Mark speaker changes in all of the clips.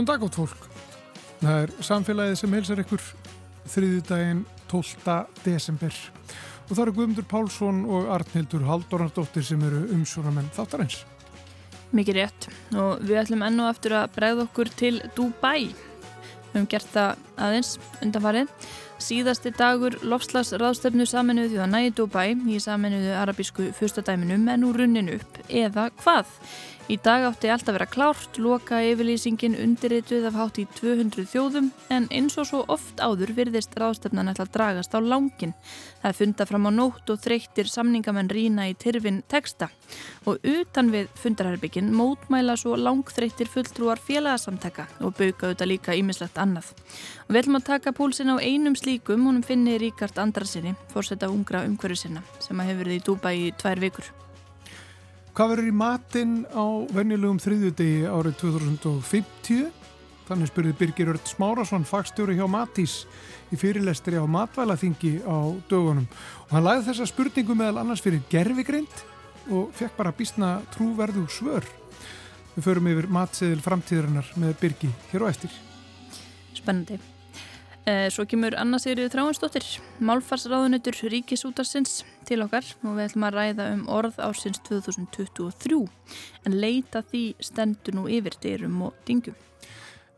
Speaker 1: Góðan dag átt fólk. Það er samfélagið sem heilsar ykkur þriðjudaginn 12. desember. Og það eru Guðmundur Pálsson og Arnhildur Haldornardóttir sem eru umsjónamenn þáttarins.
Speaker 2: Mikið rétt og við ætlum ennu aftur að bregða okkur til Dubai. Við höfum gert það aðeins undanfarið. Síðasti dagur lofslagsráðstefnu saminuðu þjóða nægi Dubai í saminuðu arabísku fyrstadæminum en nú runnin upp eða hvað? Í dag átti allt að vera klárt, loka yfirlýsingin undirrituð af hátt í 200 þjóðum en eins og svo oft áður virðist ráðstefnan ætla að dragast á langin. Það funda fram á nótt og þreyttir samningamenn rína í tyrfin texta og utan við fundarherbyggin mótmæla svo langþreyttir fulltrúar félagsamtaka og bauka auðvitað líka ímislegt annað. Og við ætlum að taka púlsin á einum slíkum, honum finni Ríkard Andrasinni, fórsetta ungra umhverju sinna sem að hefur verið í Dúbæ í tvær vikur.
Speaker 1: Hvað verður í matinn á venjulegum þriðjudegi árið 2050? Þannig spurði Birgir Ört Smárasson, fagstjóri hjá Matís í fyrirlestri á matvælaþingi á dögunum. Og hann læði þessa spurningu meðal annars fyrir gerfigreind og fekk bara bísna trúverðu svör. Við förum yfir matseðil framtíðarinnar með Birgi hér og eftir.
Speaker 2: Spennandi. Eh, svo kemur Anna Sigriður Þráinsdóttir, málfarsráðunitur Ríkisútarsins til okkar og við ætlum að ræða um orð ásins 2023 en leita því stendur nú yfir dyrum og dingjum.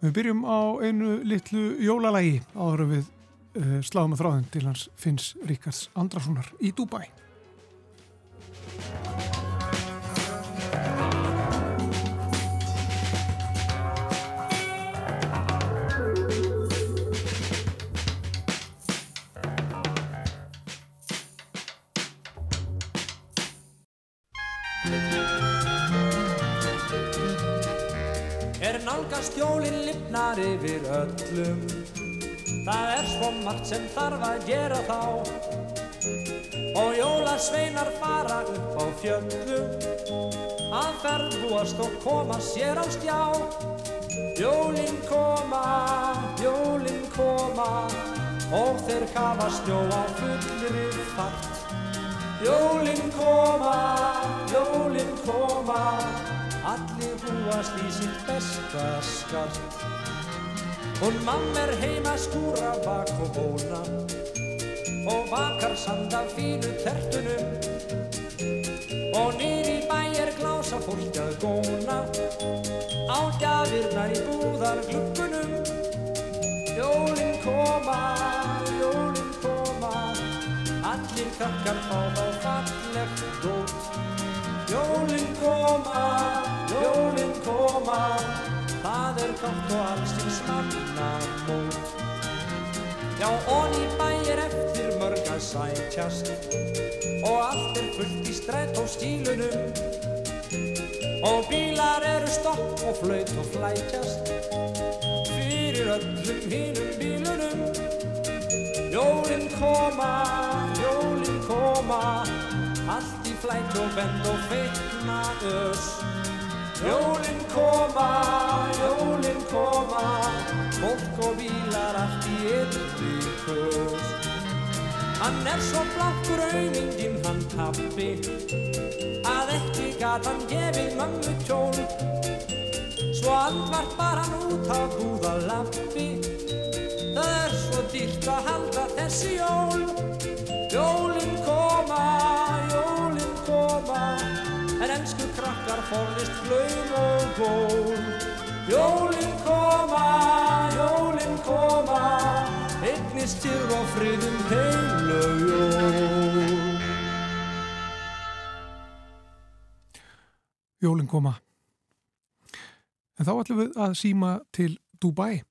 Speaker 1: Við byrjum á einu litlu jólalægi áður við uh, sláðum að þráðin til hans finns Ríkars Andrasonar í Dúbæ.
Speaker 3: Lifnar yfir öllum. Það er svo margt sem þarf að gera þá. Og jólarsveinar fara upp á fjöllum. Að ferðbúast og koma sér á stjá Jólinn koma, jólinn koma. Og þeir kafa snjó á fullri fart Jólinn koma, jólinn koma. Allir húast í sitt besta skart Hún mamma er heima skúra bak og bóna. Og bakar sanda fínu tertunum. Og nýri bæ er glása fólk að góna. Á gjafirna í búðar glukkunum Jólinn koma, jólinn koma. Allir krakkar fá þá fallegt dót. Jólinn koma, jólinn koma, það er gátt og allsins manna mót. Já, onni bæir eftir mörg að sætjast og allt er fullt í strætt á stílunum og bílar eru stopp og flaut og flætjast fyrir öllum hínum bílunum. Jólinn koma, jólinn koma, allt flætt og bend og feikna öss Jólinn koma, jólinn koma Fólk og bílar allt í einni kös Hann er svo blokkur auðinginn hann tappi Að ekki gat hann gefið mömmu tjól Svo andvart bar hann út á búðalappi Það er svo dýrt að halda þessi jól krakkar forðist flöym og ból Jólinn koma, jólinn koma Eignist til á friðum heilu jól.
Speaker 1: Jólinn koma. En þá ætlum við að síma til Dubai.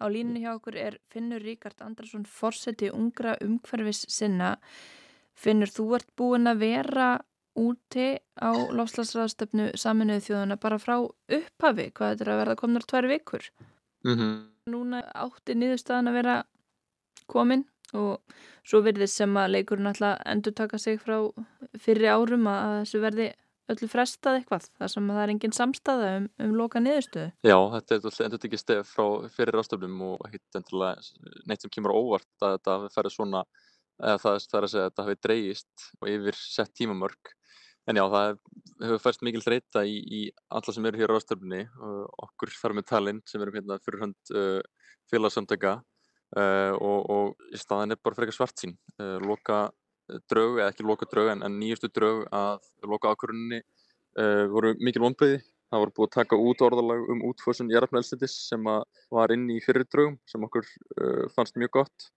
Speaker 2: Á línunni hjá okkur er Finnur Ríkard Andrarsson, fórseti ungra umhverfis sinna. Finnur, þú ert búin að vera úti á lofslagsraðstöfnu saminuðu þjóðuna bara frá upphafi, hvað þetta er að verða komnar tvær vikur.
Speaker 4: Mm -hmm.
Speaker 2: Núna átti niðurstaðan að vera komin og svo verðið sem að leikurinn alltaf endur taka sig frá fyrri árum að þessu verði öllu frestað eitthvað þar sem það er engin samstaða um, um loka niðurstöðu.
Speaker 4: Já, þetta er alltaf endur ekki stef frá fyrir ástöfnum og hitt endurlega neitt sem kemur óvart að þetta ferði svona eða það er að segja að þetta hafi dreyist og yfir sett tímamörk En já, það hefur færst mikil þreita í, í alla sem eru hér á ráðstöfni uh, okkur þar með talinn sem erum hérna fyrir hönd uh, félagsamtöka uh, og, og í staðin er bara frekar svart sín. Uh, loka draug, eða ekki loka draug en, en nýjastu draug að loka ákvörunni uh, voru mikil vonbreyði. Það voru búið að taka út orðalag um útfóðsum jarðarfnælslitis sem var inn í fyrir draugum sem okkur uh, fannst mjög gott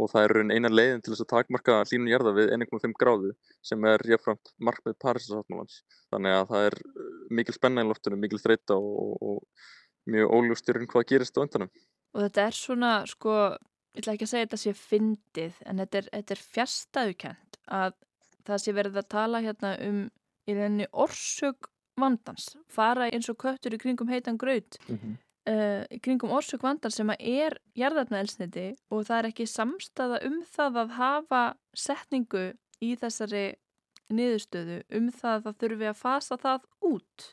Speaker 4: og það er eina leiðin til þess að takmarka hlínun jarða við 1,5 gráðu sem er jáfnframt markmið Parísasáttmálans. Þannig að það er uh, mikil spenna í loftunum, mikil þreita og, og mjög óljústyrun hvað gerist á öndanum.
Speaker 2: Og þetta er svona, sko, ég ætla ekki að segja þetta sé fyndið, en þetta er, þetta er fjastæðukent að það sé verið að tala hérna um í reyni orsök vandans, fara eins og köttur í kringum heitan graut. Mm -hmm uh, kringum orsök vandar sem að er jarðarnaelsniti og það er ekki samstaða um það að hafa setningu í þessari niðurstöðu um það að það þurfi að fasa það út.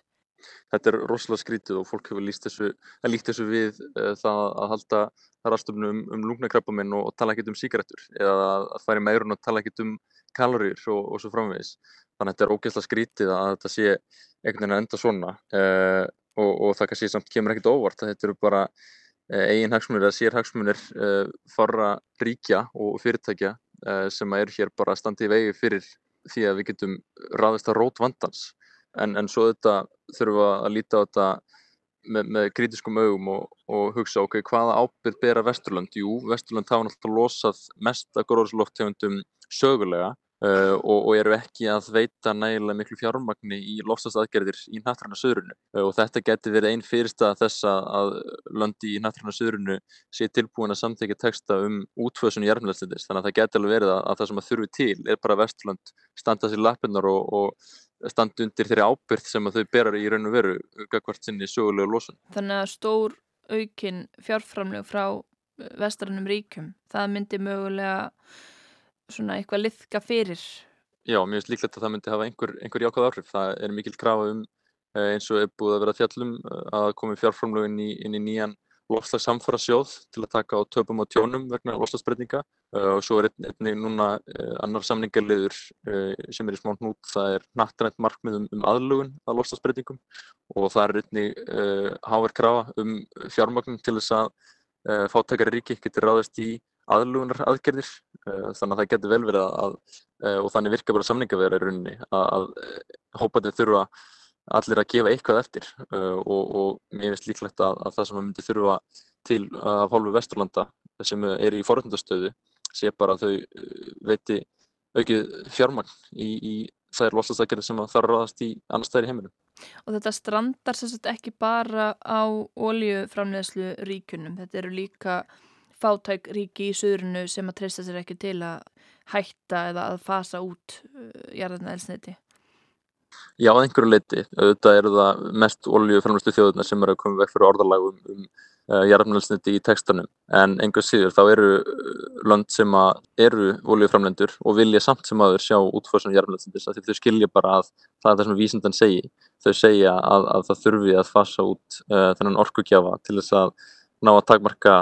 Speaker 4: Þetta er rosalega skrítið og fólk hefur þessu, líkt þessu við uh, það að halda rástöfnum um, um lúknakrappaminn og, og tala ekkert um síkaretur eða að fara í meirun og tala ekkert um kaloríur og, og svo framvegis. Þannig að þetta er ógeðslega skrítið að þetta sé einhvern veginn að enda svona. Uh, og, og það kannski samt kemur ekkert óvart þetta eru bara uh, eigin hagsmunir eða sér hagsmunir uh, farra ríkja og fyrirtækja uh, sem eru hér bara standi í vegi fyrir því að við getum raðist að rót vandans en, en svo þetta þurfum að líta á þetta með, með kritiskum augum og, og hugsa ok, hvaða ábyrð bera Vesturland? Jú, Vesturland hafa náttúrulega losað mest að gróðsloftegundum sögulega Uh, og, og eru ekki að veita nægilega miklu fjármagni í lofstafsaðgerðir í nattræna söðrunu uh, og þetta getur verið einn fyrirstað þess að löndi í nattræna söðrunu sé tilbúin að samþekja texta um útföðsun í jarfnæðslindis þannig að það getur alveg verið að, að það sem að þurfi til er bara Vesturland standa sér lappinnar og, og standa undir þeirri ábyrð sem að þau berar í raun og veru gagvart sinni sögulegu losun.
Speaker 2: Þannig að stór aukin fjárframleg frá vestrannum ríkum það myndi mögulega svona eitthvað liðka fyrir?
Speaker 4: Já, mér finnst líklegt að það myndi hafa einhver, einhver jákvæð áhrif. Það er mikil krafa um eh, eins og er búið að vera fjallum eh, að komi fjárframlög inn inn í nýjan lofslags samfara sjóð til að taka á töpum og tjónum vegna lofslagsbreytinga uh, og svo er einnig núna annar samningarliður sem er í smá hnút, það er nattrænt markmið um, um aðlugun að lofslagsbreytingum og það er einnig háver krafa um fjármögnum til þess að fátækari ríki getur ráðist í aðlugunar aðgerðir eh, þannig að það getur vel verið að, eh, og þannig virka bara samningavegar í rauninni að, eh, hópandi þurfa allir að gefa eitthvað eftir og, og mér finnst líklegt að, að það sem myndi þurfa til af hálfu Vesturlanda sem er í forhundastöðu sé bara að þau veiti aukið fjármagn í, í þær losastækjari sem þarf að ráðast í annar stæðir í heiminum.
Speaker 2: Og þetta strandar sérstaklega ekki bara á oljuframleðslu ríkunum, þetta eru líka fátæk ríki í söðrunu sem að treysta sér ekki til að hætta eða að fasa út uh, jarðarna elsniti?
Speaker 4: Já, að einhverju leiti. Þetta eru það mest oljuframlustu þjóðunar sem eru að koma vekk fyrir orðalagum um uh, jarðarnælsniti í textanum. En einhver síður þá eru uh, land sem eru oljuframlendur og vilja samt sem aður sjá útfóðsum jarðarnælsnitis af því þau skilja bara að það er það sem vísindan segi. Þau segja að, að það þurfi að fasa út uh, þennan orkugjafa til þess að ná að takmarka,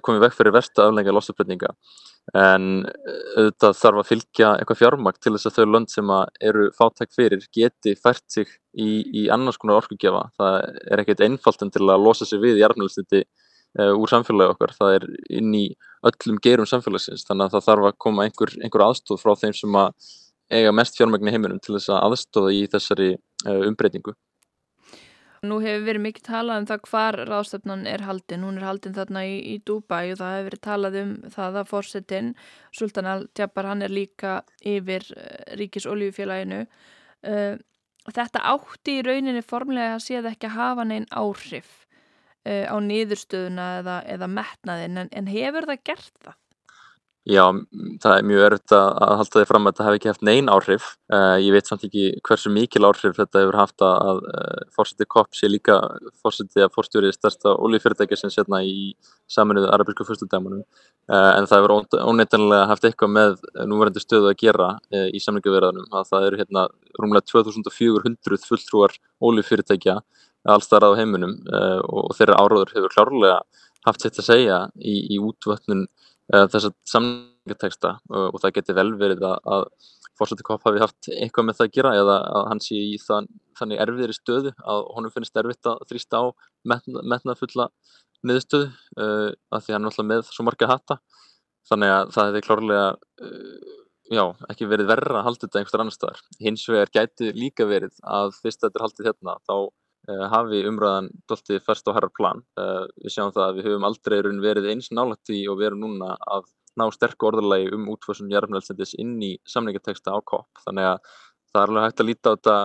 Speaker 4: komið vekk fyrir versta aflenga losaflutninga en eh, auðvitað þarf að fylgja eitthvað fjármakt til þess að þau lönd sem eru fátæk fyrir geti fært sig í, í annars konar orkugjafa. Það er ekkert einfalt en til að losa sig við í jarfnælstindi uh, eh, úr samfélagi okkar. Það er inn í öllum gerum samfélagsins þannig að það þarf að koma einhver, einhver aðstóð frá þeim sem að eiga mest fjármagn í heiminum til þess að aðstóða í þessari uh, umbreytingu.
Speaker 2: Nú hefur verið mikið talað um það hvar ráðstöfnan er haldin. Hún er haldin þarna í, í Dubai og það hefur verið talað um það að fórsetin, Sultan Al-Jabbar, hann er líka yfir uh, ríkis oljufélaginu. Uh, þetta átti í rauninni formlega að séð ekki að hafa neinn áhrif uh, á niðurstöðuna eða, eða metnaðin, en, en hefur það gert það?
Speaker 4: Já, það er mjög örfitt að, halda því fram að þetta hef ekki haft neyn áhrif. Uh, ég veit samt ekki hversu mikil áhrif þetta hefur haft að, uh, fórsetið kopp sé líka fórsetið að fórstjórið stærsta ólífyrirtækja sem setna í saminuðu arabísku fyrstudæmanum. Uh, en það hefur óneitanlega haft eitthvað með núverandi stöðu að gera í samlingaverðanum. Það eru hérna rúmlega 2400 fulltrúar ólífyrirtækja allstarað á heiminum og þeirra áráður hefur klárlega haft sitt að segja í, í útvötnun þessa samningateksta og það getur vel verið að, að Fórsætti Kopp hafi haft eitthvað með það að gera eða að hann sé í þann, þannig erfiðri stöðu að honum finnst erfitt að þrýsta á metna, metnafulla niðurstöðu uh, að því hann er alltaf með svo marga hatta þannig að það hefði klárlega uh, já, ekki verið verra að halda þetta einhverstar annar staðar. Hins vegar gæti líka verið að fyrst þetta er haldið hérna þá hafi umræðan doldið færst á herrar plan. Uh, við sjáum það að við höfum aldrei verið eins nálægt í og við erum núna að ná sterku orðalagi um útfásun jarfnælsendis inn í samningateksta á COP. Þannig að það er alveg hægt að líta á þetta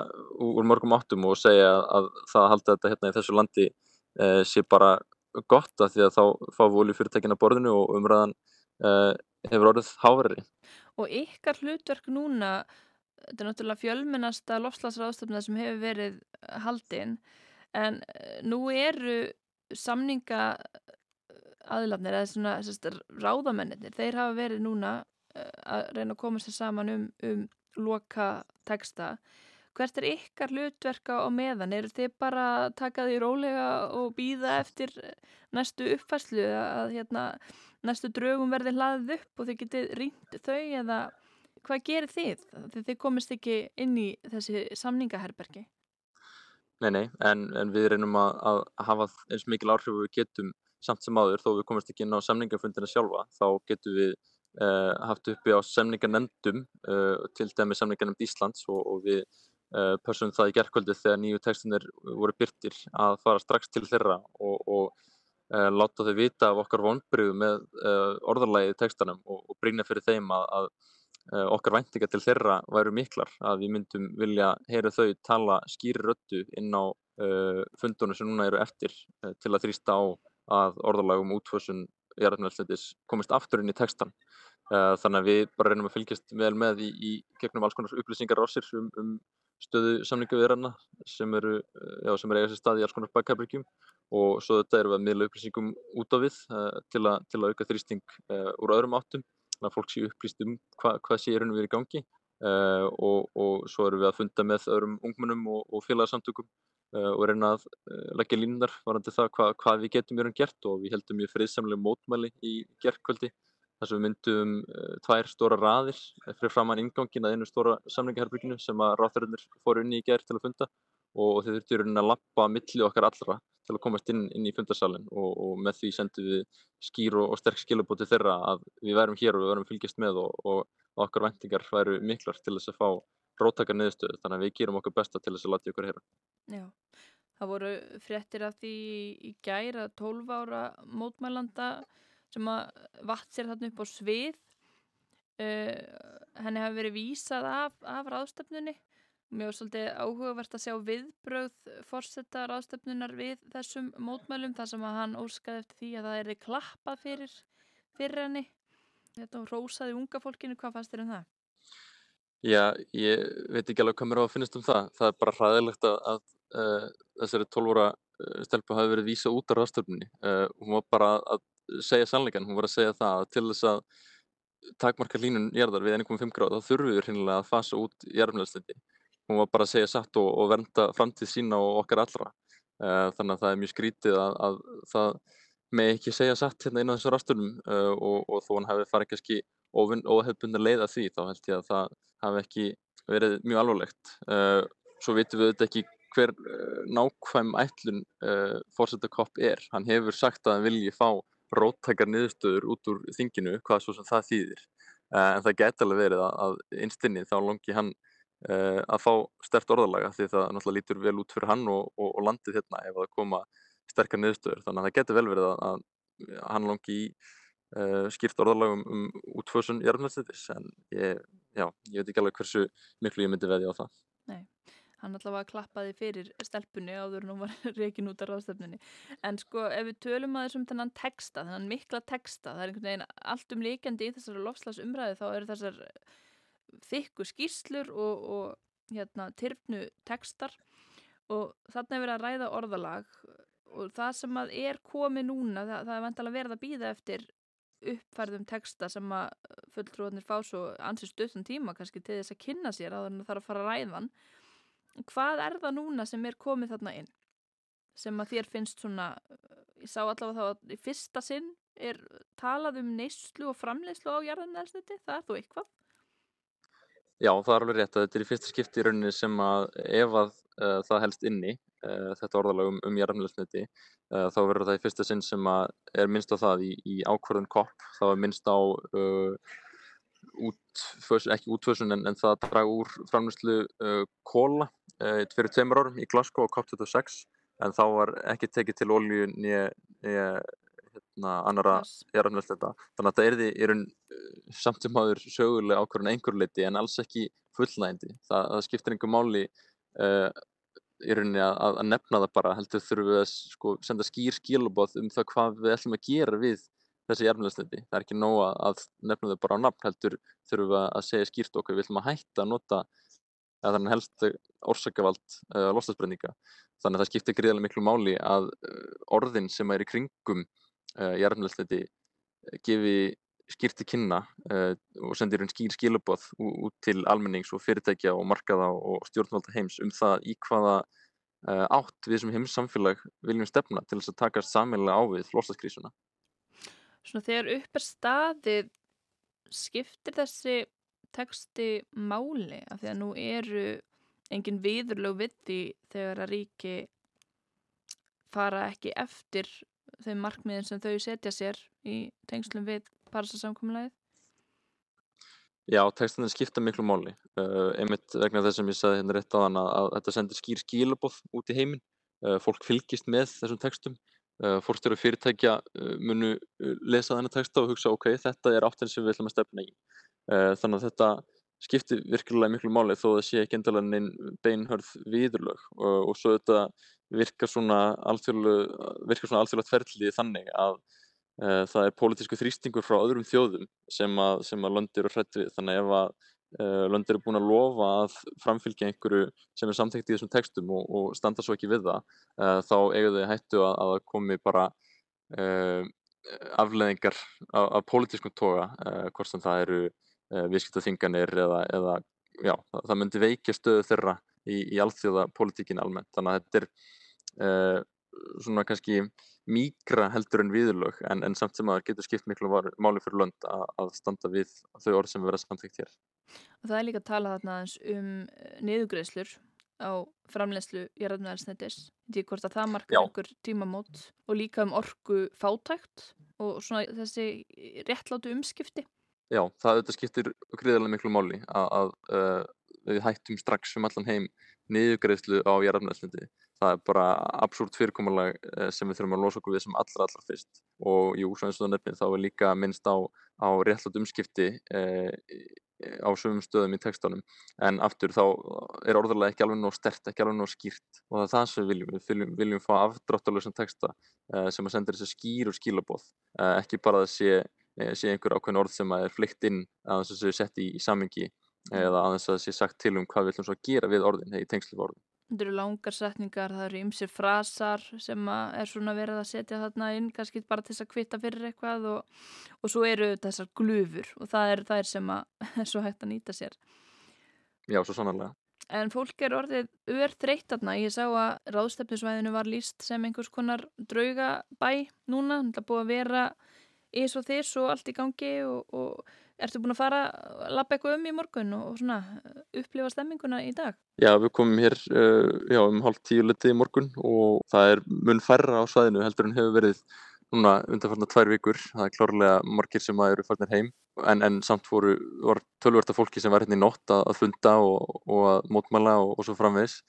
Speaker 4: úr mörgum áttum og segja að það að halda þetta hérna í þessu landi uh, sé bara gott að því að þá fá við oljufyrirtækina borðinu og umræðan hefur orðið háverri.
Speaker 2: Og ykkar hlutverk núna, þetta er náttúrulega fjölmennasta lofslagsráðstöfna sem hefur verið haldinn, en eh, nú eru samninga aðlarnir eða svona sérst, ráðamennir, þeir hafa verið núna eh, að reyna að koma sér saman um, um loka texta. Hvert er ykkar hlutverka á meðan? Er þið bara að taka því rólega og býða eftir næstu uppfæslu að hérna, næstu draugum verði hlaðið upp og þið getið rýnt þau eða hvað gerir þið? Þið, þið komist ekki inn í þessi samningaherbergi.
Speaker 4: Nei, nei, en, en við reynum að, að hafa eins mikil áhrif við getum samt sem áður þó við komast ekki inn á samningafundina sjálfa þá getum við uh, haft uppi á samningarnemndum uh, til dæmi samningarnemnd Íslands og, og við uh, pössum það í gerðkvöldið þegar nýju tekstinir voru byrtir að fara strax til þeirra og, og láta þau vita af okkar vonbríðu með orðarlægið tekstanum og, og brína fyrir þeim að, að okkar væntinga til þeirra væru miklar að við myndum vilja heyra þau tala skýri röttu inn á fundunum sem núna eru eftir til að þrýsta á að orðalagum útfössun jarðarnælsleitis komist aftur inn í textan. Þannig að við bara reynum að fylgjast vel með í, í gegnum alls konar upplýsingar á sér um, um stöðu samningaviðranna sem eru, já, sem eru eiga sér stað í alls konar bakkabryggjum og svo þetta eru við að miðla upplýsingum út á við uh, til, a, til að auka þrýsting uh, úr öðrum áttum, að fólk sé upplýst um hva, hvað sé í raun og verið í gangi uh, og, og svo eru við að funda með öðrum ungmennum og, og félagsamtökum Uh, og reyna að uh, leggja línunar varandi það hva, hvað við getum mjög gert og við heldum mjög friðsamlega mótmæli í gerðkvöldi þar sem við myndum tvær stóra raðir fyrir framann ingangin að einu stóra samlingaherbygginu sem að ráþærarnir fóru inn í gerð til að funda og, og þeir þurftu að lappa milli okkar allra til að komast inn, inn í fundarsalin og, og með því sendum við skýr og, og sterk skilabóti þeirra að við værum hér og við værum fylgjast með og okkar vendingar væru miklar til þess að fá róttakar niðurstöðu þannig að við gerum okkur besta til þess að láta ykkur heyra.
Speaker 2: Já, það voru fréttir af því í gæra 12 ára mótmælanda sem að vatt sér þarna upp á svið uh, henni hafi verið vísað af, af ráðstöfnunni mjög svolítið áhugavert að sjá viðbröð fórsetta ráðstöfnunar við þessum mótmælum þar sem að hann óskaði eftir því að það erði klappað fyrir, fyrir henni þetta og rósaði unga fólkinu, hvað fannst þér um það?
Speaker 4: Já, ég veit ekki alveg hvað mér á að finnast um það. Það er bara hræðilegt að, að uh, þessari 12 óra uh, stelpu hafi verið vísa út af ráðstöfnunni. Uh, hún var bara að segja sannleikan, hún var að segja það að til þess að takmarka línun jarðar við 1,5 gráð þá þurfum við hreinlega að fasa út jarðmjöldstindi. Hún var bara að segja satt og, og vernda framtíð sína og okkar allra. Þannig að það er mjög skrítið að, að það með ekki segja satt hérna inn á þessu ráðstöfnum og, og þó hann hefði farið kannski óhefbundin leið að því þá held ég að það hafi ekki verið mjög alvarlegt. Uh, svo vitum við auðvitað ekki hver nákvæm ætlun uh, fórsetta kopp er. Hann hefur sagt að hann vilji fá róttækar niðurstöður út úr þinginu, hvað svo sem það þýðir. En það geti alveg verið að einstinni þá longi hann að fá stert orðalaga því það náttúrulega lítur vel út fyrir hann og, og, og landið hérna ef það koma sterkar niðurstöður. Þannig að það geti vel verið að, að hann longi í uh, skýrt orðalagum um útfösun jarðmjöldstættis en ég, já, ég veit ekki alveg hversu miklu ég myndi veði á það.
Speaker 2: Nei, hann allavega klappaði fyrir stelpunni áður en hún var reikin út af ráðstöfnunni. En sko ef við tölum að þessum þennan texta, þennan mikla texta, það er einhvern veginn allt um líkjandi í þessari lofslagsumræði þá eru þessar þykku skýrslur og, og hérna tyrfnu textar. Og þarna er verið að ræða orðalag og það sem að er komið núna, það, það er vantilega verið að býða eftir uppfærðum texta sem að fulltrúanir fá svo ansið stöðum tíma kannski til þess að kynna sér að það þarf að fara að ræðan hvað er það núna sem er komið þarna inn? Sem að þér finnst svona ég sá allavega þá að í fyrsta sinn er talað um neyslu og framleyslu á jarðanælsniti, það er þú eitthvað?
Speaker 4: Já, það er alveg rétt að þetta er í fyrsta skipti í rauninni sem að ef að uh, það helst inni, uh, þetta orðalag um, um jarðarmjölusniti, uh, þá verður það í fyrsta sinn sem að er minnst á það í, í ákvörðun COP, þá er minnst á út, ekki útfösun en, en það að draga úr framlýslu kóla fyrir tveimur árum í Glasgow á COP26 en þá var ekki tekið til olju nýja hérna, annara jarðarmjölusnita. Þannig að það er í raun samt sem haður sögulega ákvörðun einhver leiti en alls ekki fullnægindi. Það, það skiptir einhver máli uh, í rauninni að, að nefna það bara, heldur þurfum við að sko, senda skýr skilabóð um það hvað við ætlum að gera við þessi jarðmjölusniti. Það er ekki nóg að nefna þau bara á nafn, heldur þurfum við að segja skýrt okkur, við ætlum að hætta að nota að þannig helst orsakavald uh, lostasbreyninga. Þannig að það skiptir gríðarlega miklu máli að orðin sem er í kringum uh, jarðmjölusniti gefi skýrt til kynna uh, og sendir einn skýr skilabóð út til almennings og fyrirtækja og markaða og stjórnvalda heims um það í hvaða átt við sem heimssamfélag viljum stefna til þess að takast samilega á við flóstaskrísuna.
Speaker 2: Svona þegar upp er staðið skiptir þessi texti máli af því að nú eru engin viðurlög við því þegar að ríki fara ekki eftir þeim markmiðin sem þau setja sér í tengslum við Parísasamkomulæðið?
Speaker 4: Já, textinni skipta miklu máli. Uh, einmitt vegna þess sem ég sagði hérna rétt á þann að, að þetta sendir skýr skilabóð út í heiminn. Uh, fólk fylgist með þessum textum. Uh, fórstjóru fyrirtækja munu lesa þennan texta og hugsa ok, þetta er áttin sem við ætlum að stefna í. Þannig að þetta skiptir virkilega miklu máli þó það sé ekki endalega neinn beinhörð viðurlög og, og svo þetta virkar svona alþjóðlega ferðlið þannig að uh, það er pólitísku þrýstingur frá öðrum þjóðum sem að, sem að lönd eru hrætt við. Þannig ef að uh, lönd eru búin að lofa að framfylgja einhverju sem er samtækt í þessum textum og, og standa svo ekki við það uh, þá eiga þau hættu að, að komi bara afleðingar af, af pólitískum toga hvort sem það eru viðskiptaþinganir eða, eða já, það, það myndi veikja stöðu þeirra í, í alþjóða pólitíkin almennt þannig að þetta er svona kannski míkra heldur en viðlög en, en samt sem að getur skipt miklu máli fyrir lönd að, að standa við þau orð sem verða samþygt hér.
Speaker 2: Og það er líka að tala þarna um eh, niðugreðslur á framlegslu jarðmjöðarsnættis. Því hvort að það markar einhver tímamót og líka um orgu fátækt og svona þessi réttlátu umskipti.
Speaker 4: Já, það þetta skiptir gríðarlega miklu máli að, að uh, við hættum strax um allan heim niðugreðslu á jarðmjöðarsnætti það er bara absúrt fyrirkomulag sem við þurfum að losa okkur við sem allra allra fyrst. Og jú, svo eins og nefnir, þá er líka minnst á, á réttlátt umskipti eh, á sögum stöðum í textanum. En aftur þá er orðurlega ekki alveg nóg stert, ekki alveg nóg skýrt. Og það er það sem við viljum, við viljum, viljum fá afdráttalösa texta eh, sem að senda þessi skýr og skílabóð, eh, ekki bara að sé, sé einhver ákveðin orð sem er flykt inn að þess að það sé sett í, í samengi eða að þess að það sé sagt til um hvað við ætlum svo að gera við orðin, hegi tengsli við orðin.
Speaker 2: Þetta eru langar setningar, það eru ymsir frasar sem er svona verið að setja þarna inn, kannski bara til þess að kvita fyrir eitthvað og, og svo eru þessar glufur og það er, það er sem að er svo hægt að nýta sér.
Speaker 4: Já, svo sannarlega.
Speaker 2: En fólk er orðið ör þreytt þarna. Ég sá að ráðstefnisvæðinu var líst sem einhvers konar draugabæ núna. Það búið að vera ís og þess og allt í gangi og, og Ertu búin að fara að lappa eitthvað um í morgun og svona upplifa stemminguna í dag?
Speaker 4: Já, við komum hér uh, já, um hálf tíu liti í morgun og það er mun færra á svæðinu heldur en hefur verið núna undanfarnar tvær vikur. Það er klárlega margir sem eru farnir heim en, en samt voru, var tölverta fólki sem var hérna í nótt að, að funda og, og að mótmæla og, og svo framvegs.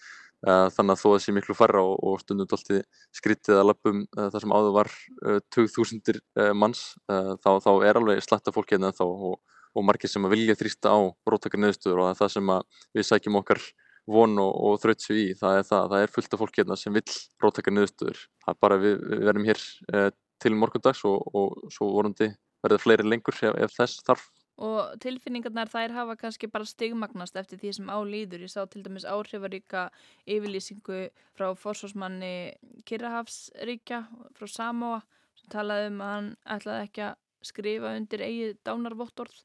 Speaker 4: Uh, þannig að þó að það sé miklu færra og, og stundum dolti skrítið að lappum uh, þar sem áður var 2000 uh, manns þá, þá er alveg slatta fólk hérna þá og, og margir sem að vilja þrýsta á róttakar neðstöður og það sem við sækjum okkar von og, og þrautsu í. Það er, það, það er fullt af fólk hérna sem vil róttakar neðstöður það er bara við, við verðum hér til morgundags og, svo vorandi verða fleiri lengur ef, ef þess þarf
Speaker 2: og tilfinningarnar þær hafa kannski bara stigmagnast eftir því sem álýður. Ég sá til dæmis áhrifaríka yfirlýsingu frá fórsvarsmanni Kirrahafsríkja frá Samoa sem talaði um að hann ætlaði ekki að skrifa undir eigið dánarvottorð.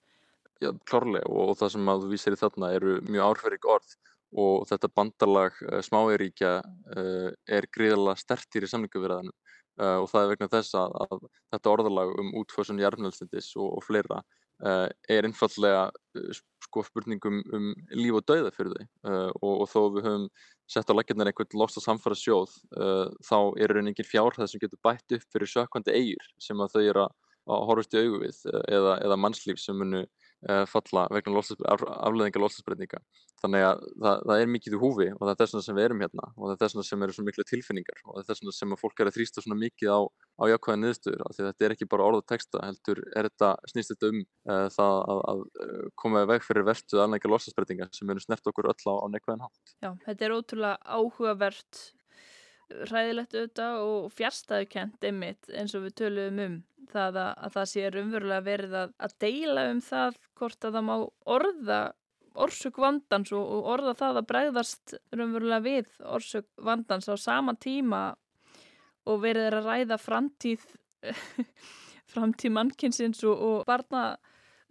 Speaker 4: Já, klárlega og, það sem að þú vísir í þarna eru mjög áhrifarík orð og þetta bandalag eh, smáiríkja eh, er gríðala stertir í samlinguverðanum uh, og það er vegna þess að, að þetta orðalag um útfösun jarfnöldsindis og, og fleira er einfallega uh,
Speaker 5: sko spurningum um líf og dauða fyrir þau. Uh, og, og þó við höfum sett á laginnar einhvern lost að samfara sjóð þá er einhvern veginn fjárhæð sem getur bætt upp fyrir sökkvandi eigur sem að þau eru að horfast í augu við eða, eða mannslíf sem munu Eh, falla vegna afleðingar loslasbreytinga. Þannig að það, það er mikið í húfi og það er þess vegna sem við erum hérna og það er þess vegna sem eru svo miklu tilfinningar og það er þess vegna sem fólk er að þrýsta svona mikið á, á jákvæða niðurstöður af því þetta er ekki bara orð og texta heldur er þetta, snýst þetta um uh, það að, að eh, koma í veg fyrir verstuð afleðingar loslasbreytinga sem eru snert okkur öll á, á neikvæðan hátt.
Speaker 2: Já, þetta er ótrúlega áhugavert ræðilegt auðvitað og fjärstaðukent einmitt eins og við töluðum um það að, að það sé umverulega verið að, að deila um það hvort að það má orða orsök vandans og, og orða það að bregðast umverulega við orsök vandans á sama tíma og verið er að ræða framtíð framtíð mannkynsins og, og barna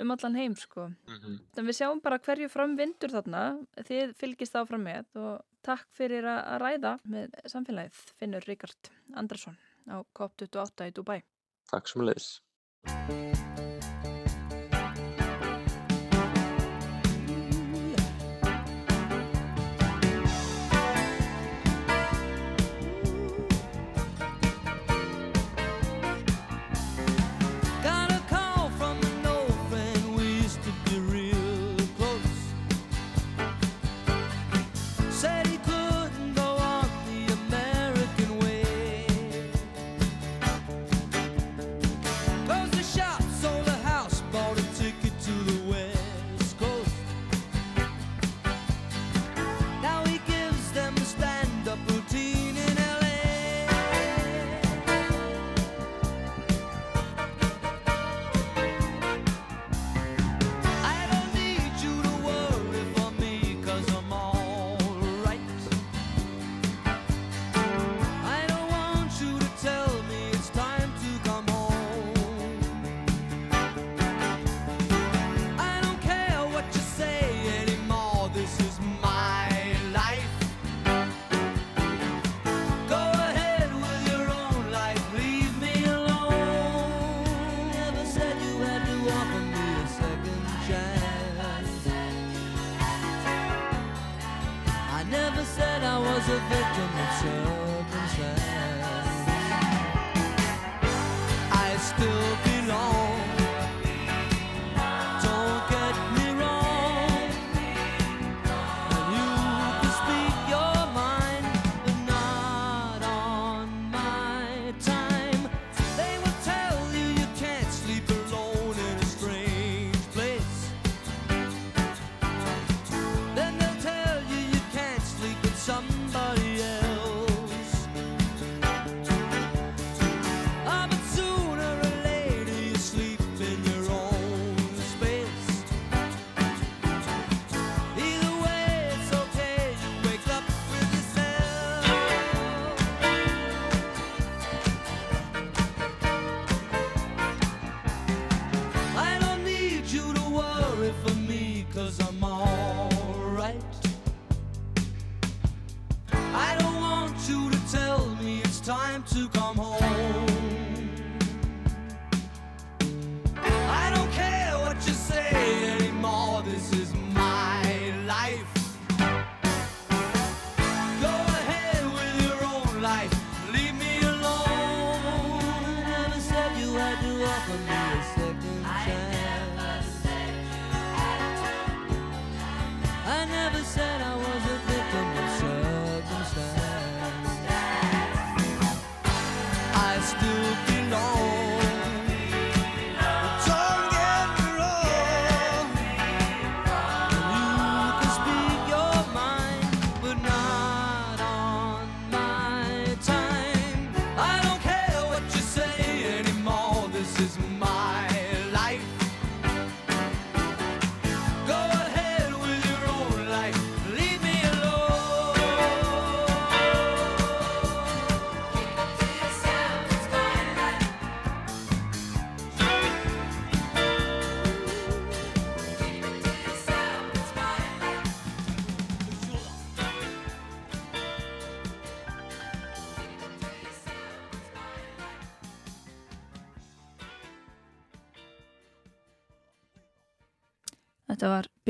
Speaker 2: um allan heim sko. Mm -hmm. Þannig við sjáum bara hverju framvindur þarna, þið fylgist áfram með og takk fyrir að ræða með samfélagið Finnur Ríkard Andrason á COP28 í Dubai.
Speaker 5: Takk sem leis.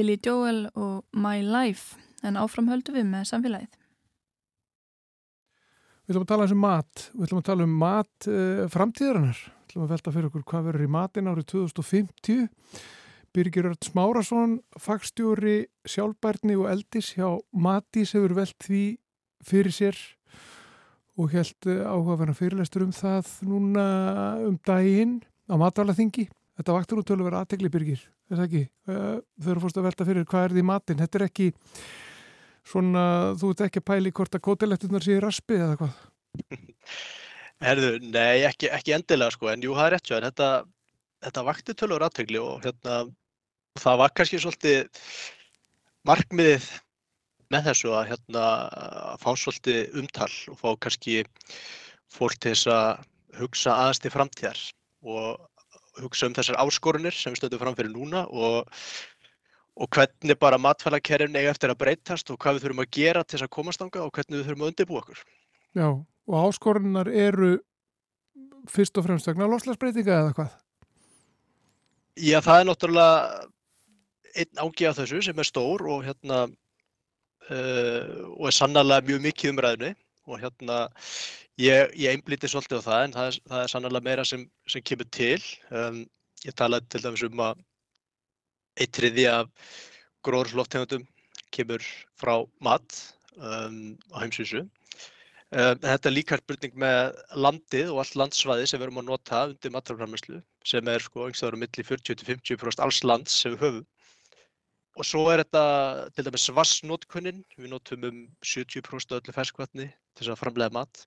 Speaker 2: Billy Joel og My Life en áfram höldum við með samfélagið.
Speaker 1: Við ætlum að tala um mat, við ætlum að tala um mat uh, framtíðarinnar, við ætlum að velta fyrir okkur hvað verður í matin árið 2050. Birgir Ört Smárasson, fagstjóri, sjálfbærni og eldis hjá Matís hefur velt því fyrir sér og held uh, áhugaverna fyrirlestur um það núna um daginn á matvælaþingi. Þetta vaktur til að vera aðtegli Birgir, er það ekki? Uh, þau eru fórst að velta fyrir hvað er því matin, þetta er ekki svona, þú ert ekki að pæli hvort að kótilettunar sé í raspi eða hvað?
Speaker 6: Herðu, nei, ekki, ekki endilega sko, en jú, það er rétt svo, en þetta, þetta vakti tölur aðtöngli og hérna, það var kannski svolítið markmiðið með þessu að hérna að fá svolítið umtal og fá kannski fólk til þess að hugsa aðeins til framtíðar og hugsa um þessar áskorunir sem við stöndum fram fyrir núna og og hvernig bara matfælakerfin eiga eftir að breytast og hvað við þurfum að gera til þess að komast ánga og hvernig við þurfum að undirbúa okkur.
Speaker 1: Já, og áskorunar eru fyrst og fremst vegna loslasbreytinga eða hvað?
Speaker 6: Já, það er náttúrulega einn ángi af þessu sem er stór og hérna uh, og er sannarlega mjög mikið umræðinu og hérna ég, ég einblíti svolítið á það en það er, það er sannarlega meira sem, sem kemur til. Um, ég talaði til dæmis um að Eitt þriði af gróðursloftegundum kemur frá mat um, á heimsvísu. Um, þetta er líka spurning með landið og allt landsvæði sem við erum að nota undir maturframherslu sem er sko einhverstaður á milli 40-50% alls lands sem við höfum. Og svo er þetta til dæmis vassnótkunnin, við notum um 70% öllu ferskvatni til þess að framlega mat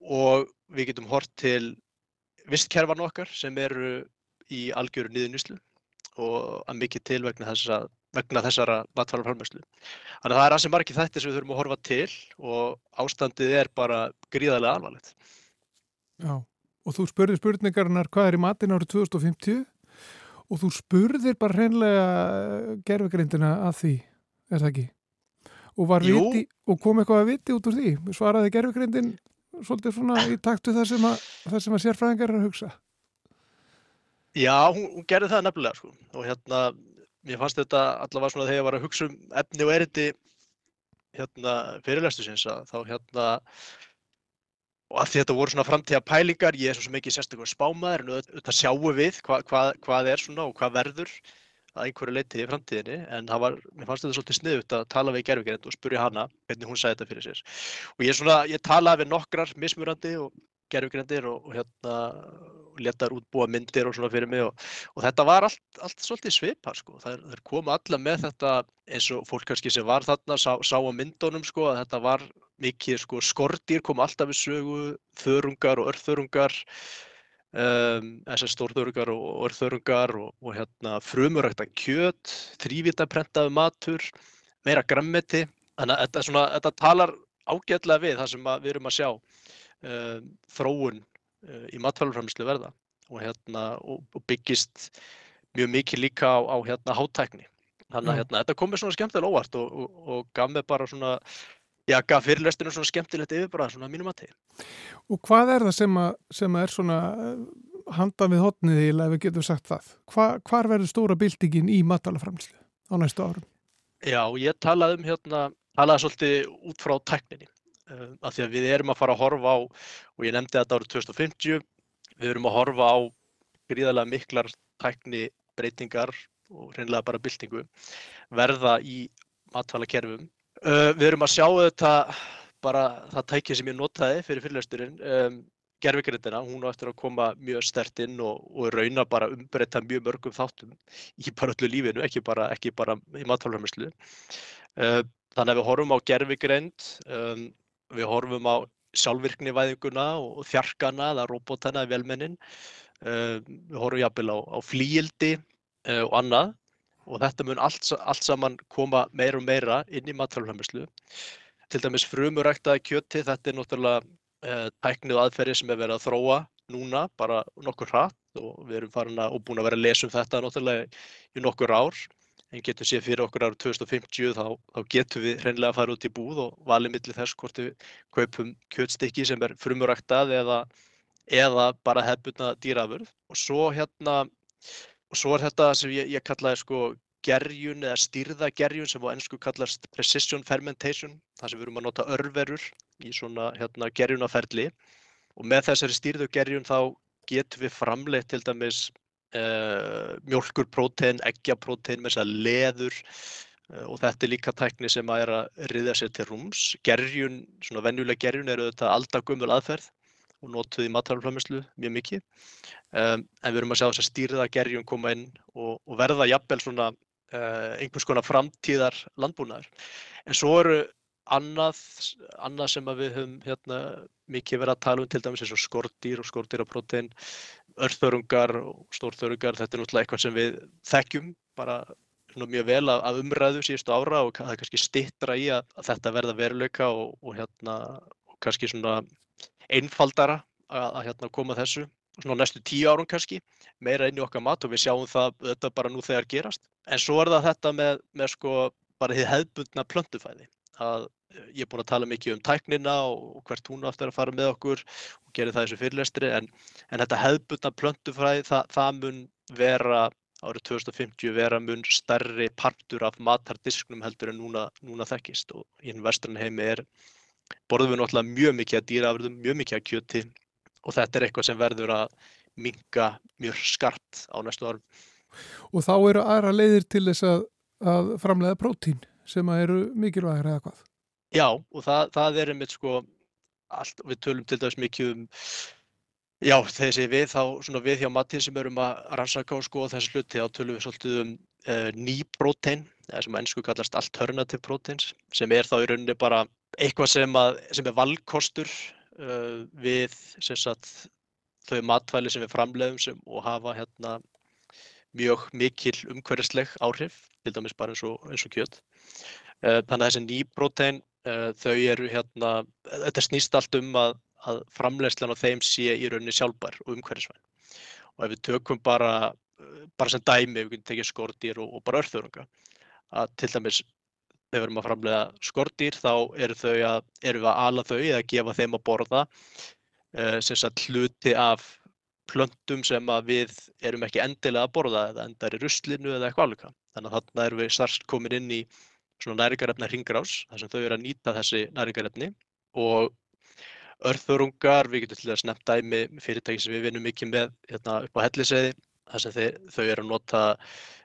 Speaker 6: og við getum hort til vistkerfan okkar sem eru í algjöru niðurnýslu og að mikið til vegna, þessa, vegna þessara matfælaframherslu. Þannig að það er aðeins margir þættir sem við þurfum að horfa til og ástandið er bara gríðarlega alvarlegt.
Speaker 1: Já, og þú spurðir spurningarinnar hvað er í matin árið 2050 og þú spurðir bara hreinlega eh, gerfegreindina að því, er það ekki? Og, viti, og kom eitthvað að viti út úr því? Svaraði gerfegreindin svolítið svona í taktu það sem að, að sérfræðingar er að hugsa?
Speaker 6: Já, hún, hún gerði það nefnilega sko og hérna, mér fannst þetta allavega svona þegar ég var að hugsa um efni og erindi hérna fyrirlestu sinns að þá hérna og að þetta voru svona framtíða pælingar, ég er svo mikið sérstaklega spámaður en auðvitað sjáum við hva, hva, hvað er svona og hvað verður að einhverju leiti í framtíðinni en það var, mér fannst þetta svolítið sniðut að tala við gerðvigerend og spurja hana hvernig hún sagði þetta fyrir sér og ég, svona, ég talaði við nokkrar mismurandi og gerðugrendir og, og hérna letar útbúa myndir og svona fyrir mig og, og þetta var allt, allt svolítið svipar sko. Það komið alla með þetta eins og fólk kannski sem var þarna sá, sá á myndunum sko að þetta var mikið sko skortýr kom alltaf við sögu, þörungar og örþörungar um, þessar stórþörungar og örþörungar og, og hérna frumurækta kjöt, þrývitaprentaðu matur, meira grammeti þannig að svona, þetta talar ágætlega við það sem við erum að sjá um, þróun uh, í matfælurframislu verða. Og, hérna, og, og byggist mjög mikið líka á, á hérna, hátækni. Þannig að hérna, þetta kom mér svona skemmtilega óvart og, og gaf mér bara svona, já, gaf fyrirlestinu svona skemmtilegt yfirbræð svona mínum að tegja.
Speaker 1: Og hvað er það sem, að, sem að er svona eh, handan við hotniði, ef við getum sagt það? Hva, hvar verður stóra bildingin í matfælurframislu á næstu árum?
Speaker 6: Já, ég talaði um hérna, talaði svolítið út frá tækninni. Uh, af því að við erum að fara að horfa á, og ég nefndi þetta árið 2050, við erum að horfa á gríðarlega miklar tækni breytingar og hreinlega bara byltingu verða í matfælakerfum. Uh, við erum að sjá þetta bara það tækið sem ég notaði fyrir fyrirlesturinn, um, gerfigrindina, hún á eftir að koma mjög stert inn og, og rauna bara umbreyta mjög mörgum þáttum í bara öllu lífinu, ekki bara, ekki bara í matfælafræmislu. Uh, þannig að við horfum á gerfigrind, um, Við horfum á sjálfvirknivæðinguna og þjarkana eða robotana í velmennin. Uh, við horfum jafnvel á, á flíildi og annað og þetta mun allt, allt saman koma meira og meira inn í matrálfæmislu. Til dæmis frumuræktaði kjöti, þetta er náttúrulega uh, tæknið aðferði sem er verið að þróa núna, bara nokkur hratt. Og við erum farin að og búin að vera að lesa um þetta náttúrulega í nokkur ár. En getum séð fyrir okkur árið 2050 þá, þá getum við hreinlega að fara út í búð og valið millir þess hvort við kaupum kjötstykki sem er frumuræktað eða, eða bara hefbundna dýrafurð og svo hérna og svo er þetta sem ég, ég kallaði sko gerjun eða stýrða gerjun sem á ennsku kallast precision fermentation, þar sem við erum að nota örverur í svona hérna, gerjunaferli og með þessari stýrðu gerjun þá getum við framleitt til dæmis uh, mjölkurprótein, eggjaprótein með þess að leður uh, og þetta er líka tækni sem að er að riða sér til rúms. Gerjun, svona venjuleg gerjun eru þetta aldagumul aðferð og notuð í matalflamislu mjög mikið. Um, en við erum að sjá þess að stýrða gerjun koma inn og, og verða jafnvel svona uh, einhvers konar framtíðar landbúnaður. En svo eru annað, annað sem við höfum hérna, mikið verið að tala um til dæmis eins og skortýr og skortýraprótein, örþörungar og stórþörungar, þetta er náttúrulega eitthvað sem við þekkjum bara mjög vel af, af umræðu síðustu ára og það er kannski stittra í að, að þetta verða veruleika og, og, hérna, og kannski svona einfaldara að, að hérna, koma þessu svona næstu tíu árum kannski, meira inn í okkar mat og við sjáum það þetta bara nú þegar gerast. En svo er það þetta með, með sko bara því hefðbundna plöntufæði að eh, ég er búinn að tala mikið um tæknina og hvert hún aftur að fara með okkur og gera það þessu fyrirlestri en, en þetta hefðbundna plöntufæði það, það mun vera árið 2050 vera mun stærri partur af matardisknum heldur en núna, núna þekkist og í einn vestran heimi er borðum við náttúrulega mjög mikið að dýraafröðum, mjög mikið að kjöti og þetta er eitthvað sem verður að minga mjög skart á næstu árum.
Speaker 1: Og þá eru aðra leiðir til þess að, að framlega prótín sem eru mikilvægir eða hvað?
Speaker 6: Já, og það, það er einmitt sko, allt, við tölum til dæs mikið um, já, þessi við, þá svona við hjá Matti sem erum að rannsaka og skoða þessi hluti, þá tölum við svolítið um uh, ný prótein, eða sem ennsku kallast alternative proteins, sem er þá í rauninni bara eitthvað sem, að, sem er valkostur uh, við sagt, þau matvæli sem við framleiðum sem, og hafa hérna, mjög mikil umhverfisleg áhrif, til dæmis bara eins og, eins og kjöt. Uh, þannig að þessi nýbrótein, uh, þau eru hérna, þetta snýst allt um að, að framleiðslan á þeim sé í rauninni sjálfbær og umhverfisvæn. Og ef við tökum bara, bara sem dæmi, við tekið skordýr og, og bara örþörunga, að til dæmis þegar við erum að framlega skortýr þá eru að, erum við að ala þau eða gefa þeim að borða uh, hluti af plöntum sem við erum ekki endilega að borða eða endar í ruslinu eða eitthvað alveg. Þannig að þarna erum við starft komin inn í næringarefna hringrás þar sem þau eru að nýta þessi næringarefni og örþurungar, við getum til að snemmt dæmi fyrirtæki sem við vinum mikið með hérna, upp á helliseiði þar sem þau, þau eru að nota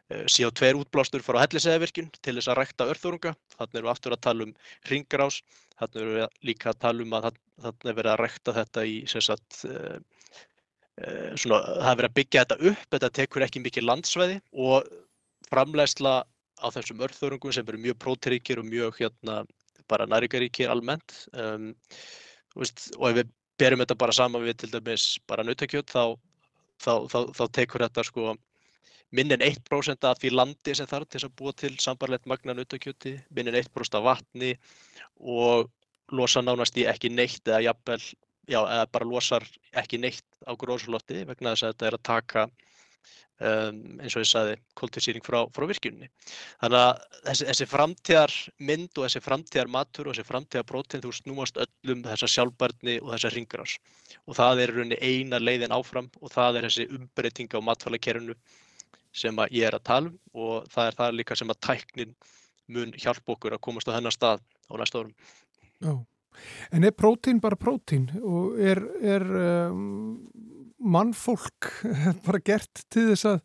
Speaker 6: CO2 útblástur frá helliseiðavirkjun til þess að rækta örþörunga. Þannig erum við aftur að tala um ringrás. Þannig erum við líka að tala um að þannig er verið að rækta þetta í sagt, uh, uh, svona, það er verið að byggja þetta upp. Þetta tekur ekki mikið landsveði og framlegsla á þessum örþörungum sem eru mjög prótiríkir og mjög hérna, bara næringaríkir almennt. Um, veist, og ef við berum þetta bara saman við til dæmis bara nautakjöt þá, þá, þá, þá tekur þetta sko minn en 1% af því landi sem þarf til að búa til sambarlegt magna nautakjöti, minn en 1% af vatni og losa nánast í ekki neitt eða jafnvel, já, eða bara losar ekki neitt á gróðsflótti vegna þess að þetta er að taka, um, eins og ég sagði, koltvísýring frá, frá virkjunni. Þannig að þessi, þessi framtíðar mynd og þessi framtíðar matur og þessi framtíðar prótein, þú snúast öllum þessa sjálfbarni og þessa ringrás. Og það er rauninni eina leiðin áfram og það er þessi umbreyting á matfælakerfinu sem ég er að tala um og það er það líka sem að tæknin mun hjálpa okkur að komast á þennan stað á næsta árum.
Speaker 1: Já, en er prótín bara prótín og er, er um, mannfólk bara gert til þess að,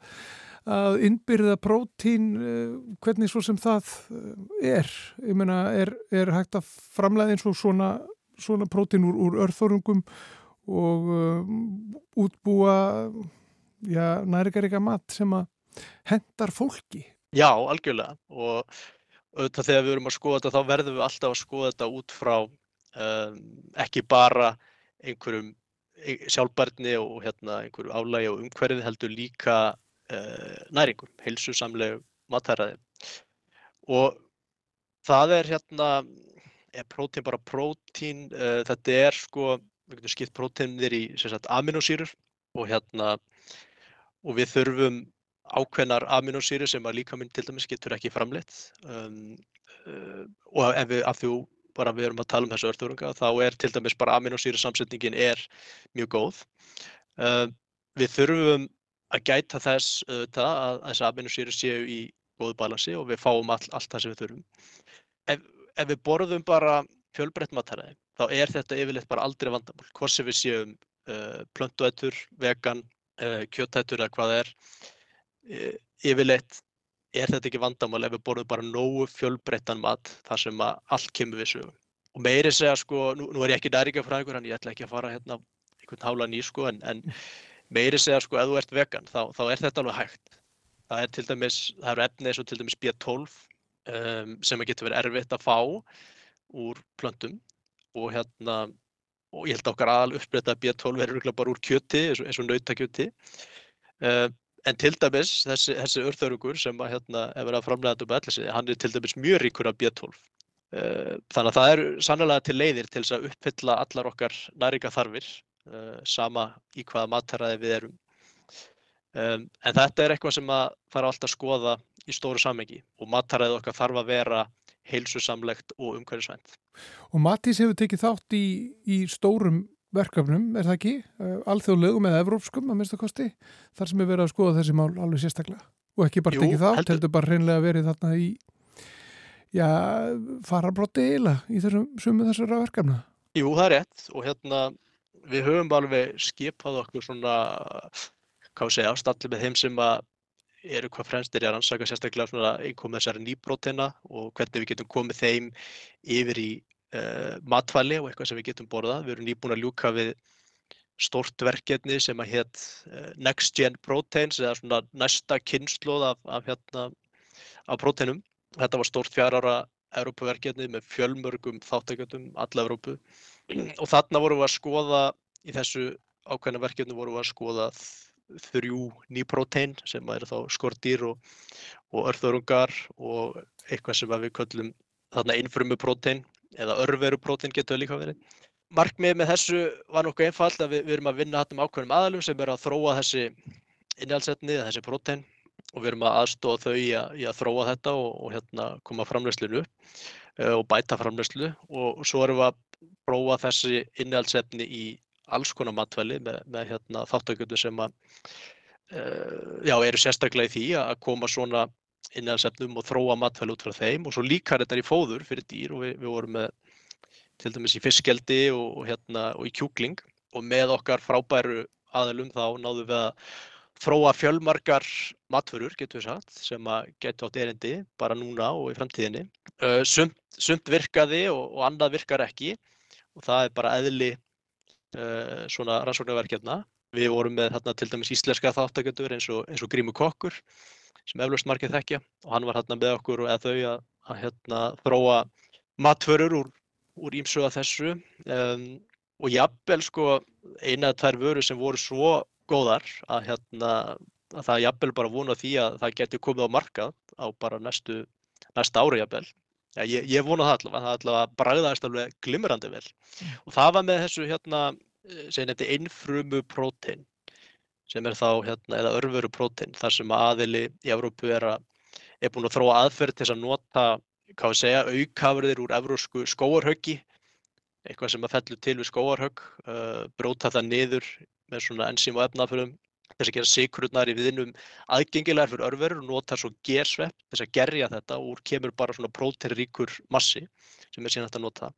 Speaker 1: að innbyrða prótín, uh, hvernig svo sem það uh, er? Ég meina, er, er hægt að framlega eins og svona, svona prótín úr, úr örþórungum og um, útbúa já, næringaríka mat sem að hendar fólki.
Speaker 6: Já, algjörlega og auðvitað þegar við erum að skoða þetta þá verðum við alltaf að skoða þetta út frá um, ekki bara einhverjum e, sjálfbarni og hérna, einhverju álægi og umhverfið heldur líka uh, næringum, heilsusamlegu matæraði. Og það er hérna, er prótín bara prótín, uh, þetta er sko, við getum skipt prótínir í aminosýrur og hérna, og við þurfum ákveðnar aminosýri sem að líka minn til dæmis getur ekki framleitt um, uh, og ef við, af því bara við erum að tala um þessu örþurunga þá er til dæmis bara aminosýri samsetningin er mjög góð. Uh, við þurfum að gæta þess uh, að þessi aminosýri séu í góðu balansi og við fáum all, allt það sem við þurfum. Ef, ef við borðum bara fjölbreytt mataræði, þá er þetta yfirleitt bara aldrei vandamál. Hvort sem við séum uh, plöntuætur, vegan, uh, kjötætur eða hvað það er, yfirleitt er þetta ekki vandamál ef við borðum bara nógu fjölbreyttan mat þar sem að allt kemur við sögum. Og meiri segja sko, nú, nú er ég ekki næringafræðingur, en ég ætla ekki að fara hérna einhvern hálan í sko, en, en meiri segja sko, ef þú ert vegan, þá, þá er þetta alveg hægt. Það er til dæmis, það eru efni eins og til dæmis B12 um, sem getur verið erfitt að fá úr plöntum og hérna, og ég held okkar aðal uppbreyta B12 verður bara úr kjöti, eins og, og nautakjöti. Uh, en til dæmis þessi, þessi örþörugur sem að hérna er verið að framlega þetta um sig, hann er til dæmis mjög ríkur af B12. Uh, þannig að það eru sannlega til leiðir til þess að uppfylla allar okkar næringa þarfir, uh, sama í hvaða matæraði við erum. Um, en þetta er eitthvað sem að fara alltaf að skoða í stóru samengi og mataræðið okkar þarf að vera heilsusamlegt og umhverfisvænt.
Speaker 1: Og Matís hefur tekið þátt í, í stórum verkefnum, er það ekki? Uh, alþjóðlegum eða evrópskum að minnsta kosti, þar sem er verið að skoða þessi mál alveg sérstaklega. Og ekki bara tekið þátt,
Speaker 6: heldur-
Speaker 1: bara reynlega verið þarna í já, farabrotti eila í þessum sumu þessara verkefna.
Speaker 6: Jú, það er rétt og hérna við höfum alveg skipað okkur svona, hvað við segja, stallið með þeim sem að eru hvað fremstir í að rannsaka sérstaklega svona einkom þessari nýbrótina og hvernig við getum komið þeim yfir í uh, matvæli og eitthvað sem við getum borðað. Við erum nýbúin að ljúka við stórt verkefni sem að hétt uh, Next Gen Proteins eða svona næsta kynnslóð af, af, hérna, af próteinum. Þetta var stórt fjár ára Evrópuverkefni með fjölmörgum þáttakjöndum alla Evrópu og þarna vorum við að skoða í þessu ákveðna verkefni vorum við að skoða þrjú ný prótein sem eru þá skordýr og, og örþörungar og eitthvað sem við köllum þarna einfrumu prótein eða örveru prótein getur líka verið. Markmið með þessu var nokkuð einfalt að við, við erum að vinna með ákveðnum aðalum sem eru að þróa þessi innhaldsefni eða þessi prótein og við erum að aðstofa þau í að, í að þróa þetta og, og hérna koma framleiðslinu uh, og bæta framleiðslu og svo erum við að prófa þessi innihaldsefni í alls konar matvæli með, með hérna, þáttökjöndu sem að uh, já, eru sérstaklega í því að koma svona innihaldsefnum og þróa matvæli út frá þeim og svo líka þetta í fóður fyrir dýr og við, við vorum með til dæmis í fiskjaldi og, og, hérna, og í kjúkling og með okkar frábæru aðilum þá náðum við að þróa fjölmargar matvörur, getur við sagt, sem að getur átt erindi bara núna og í framtíðinni. Sumt, sumt virkaði og, og annað virkar ekki og það er bara eðli uh, svona rannsóknarverkefna. Við vorum með þarna til dæmis íslenska þáttakendur eins og, og Grímur Kokkur sem eflaust margir þekkja. Og hann var þarna með okkur og eða þau að, að hérna, þróa matvörur úr, úr ímsu að þessu. Um, og jafnvel sko eina eða tvær vörur sem voru svo góðar að, hérna, að það jafnvel bara vona því að það geti komið á markað á bara næstu, næsta ári jafnvel. Ja, ég, ég vona það allavega, það allavega bragðaðist alveg glimrandi vel. Og það var með þessu hérna, sem nefndi einfrumu prótein sem er þá hérna, eða örveru prótein þar sem aðili í Evrópu er, að, er búin að þróa aðferð til að nota, hvað við segja, aukafriðir úr evrósku skóarhöggi eitthvað sem að fellur til við skóarhögg, uh, bróta það niður með svona enzím og efnaförum þess að gera sikrurnar í viðinum aðgengilegar fyrir örverur og nota svo gersvepp þess að gerja þetta og úr kemur bara svona próteinríkur massi sem er síðan hægt að nota.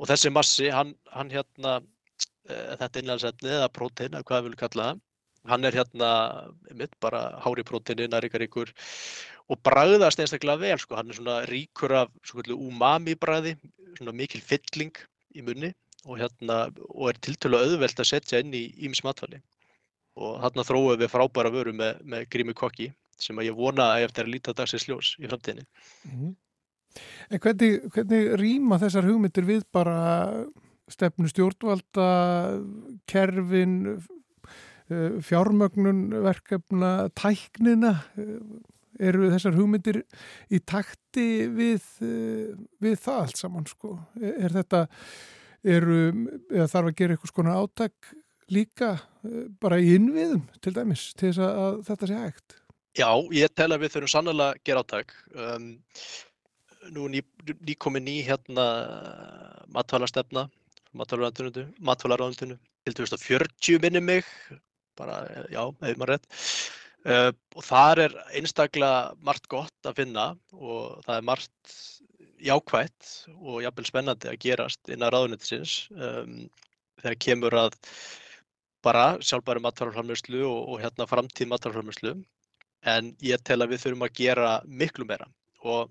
Speaker 6: Og þessi massi, hann, hann hérna, uh, þetta innlandsefni eða prótein, eða hvað við viljum kalla það, hann er hérna, mitt, bara hári próteini, næringaríkur og bragðast einstaklega vel, sko, hann er svona ríkur af svona umami bragði, svona mikil fylling í munni og, hérna, og er tiltölu auðvelt að setja inn í íms matvæli. Og þarna þróum við frábæra vöru með, með grími kokki sem að ég vona að eftir að líta dagsins ljós í framtíðinni.
Speaker 1: Mm. En hvernig, hvernig rýma þessar hugmyndir við bara stefnu stjórnvalda, kerfin, fjármögnun verkefna, tæknina, eh, eru þessar hugmyndir í takti við, eh, við það allt saman sko? Er þetta, eru, eða þarf að gera eitthvað skona átak líka bara í innviðum til dæmis til þess að þetta sé hægt?
Speaker 6: Já, ég tel að við þurfum sannlega að gera átak. Um, nú ný, ný ný hérna matvælarstefna, matvælaráðundinu til 2040 minni mig, bara, já, ef maður rétt. Uh, og þar er einstaklega margt gott að finna og það er margt jákvætt og jafnvel spennandi að gerast innan ráðunættisins um, þegar kemur að bara sjálfbæri matvaraframlöslu og, og hérna framtíð matvaraframlöslu en ég tel að við þurfum að gera miklu meira og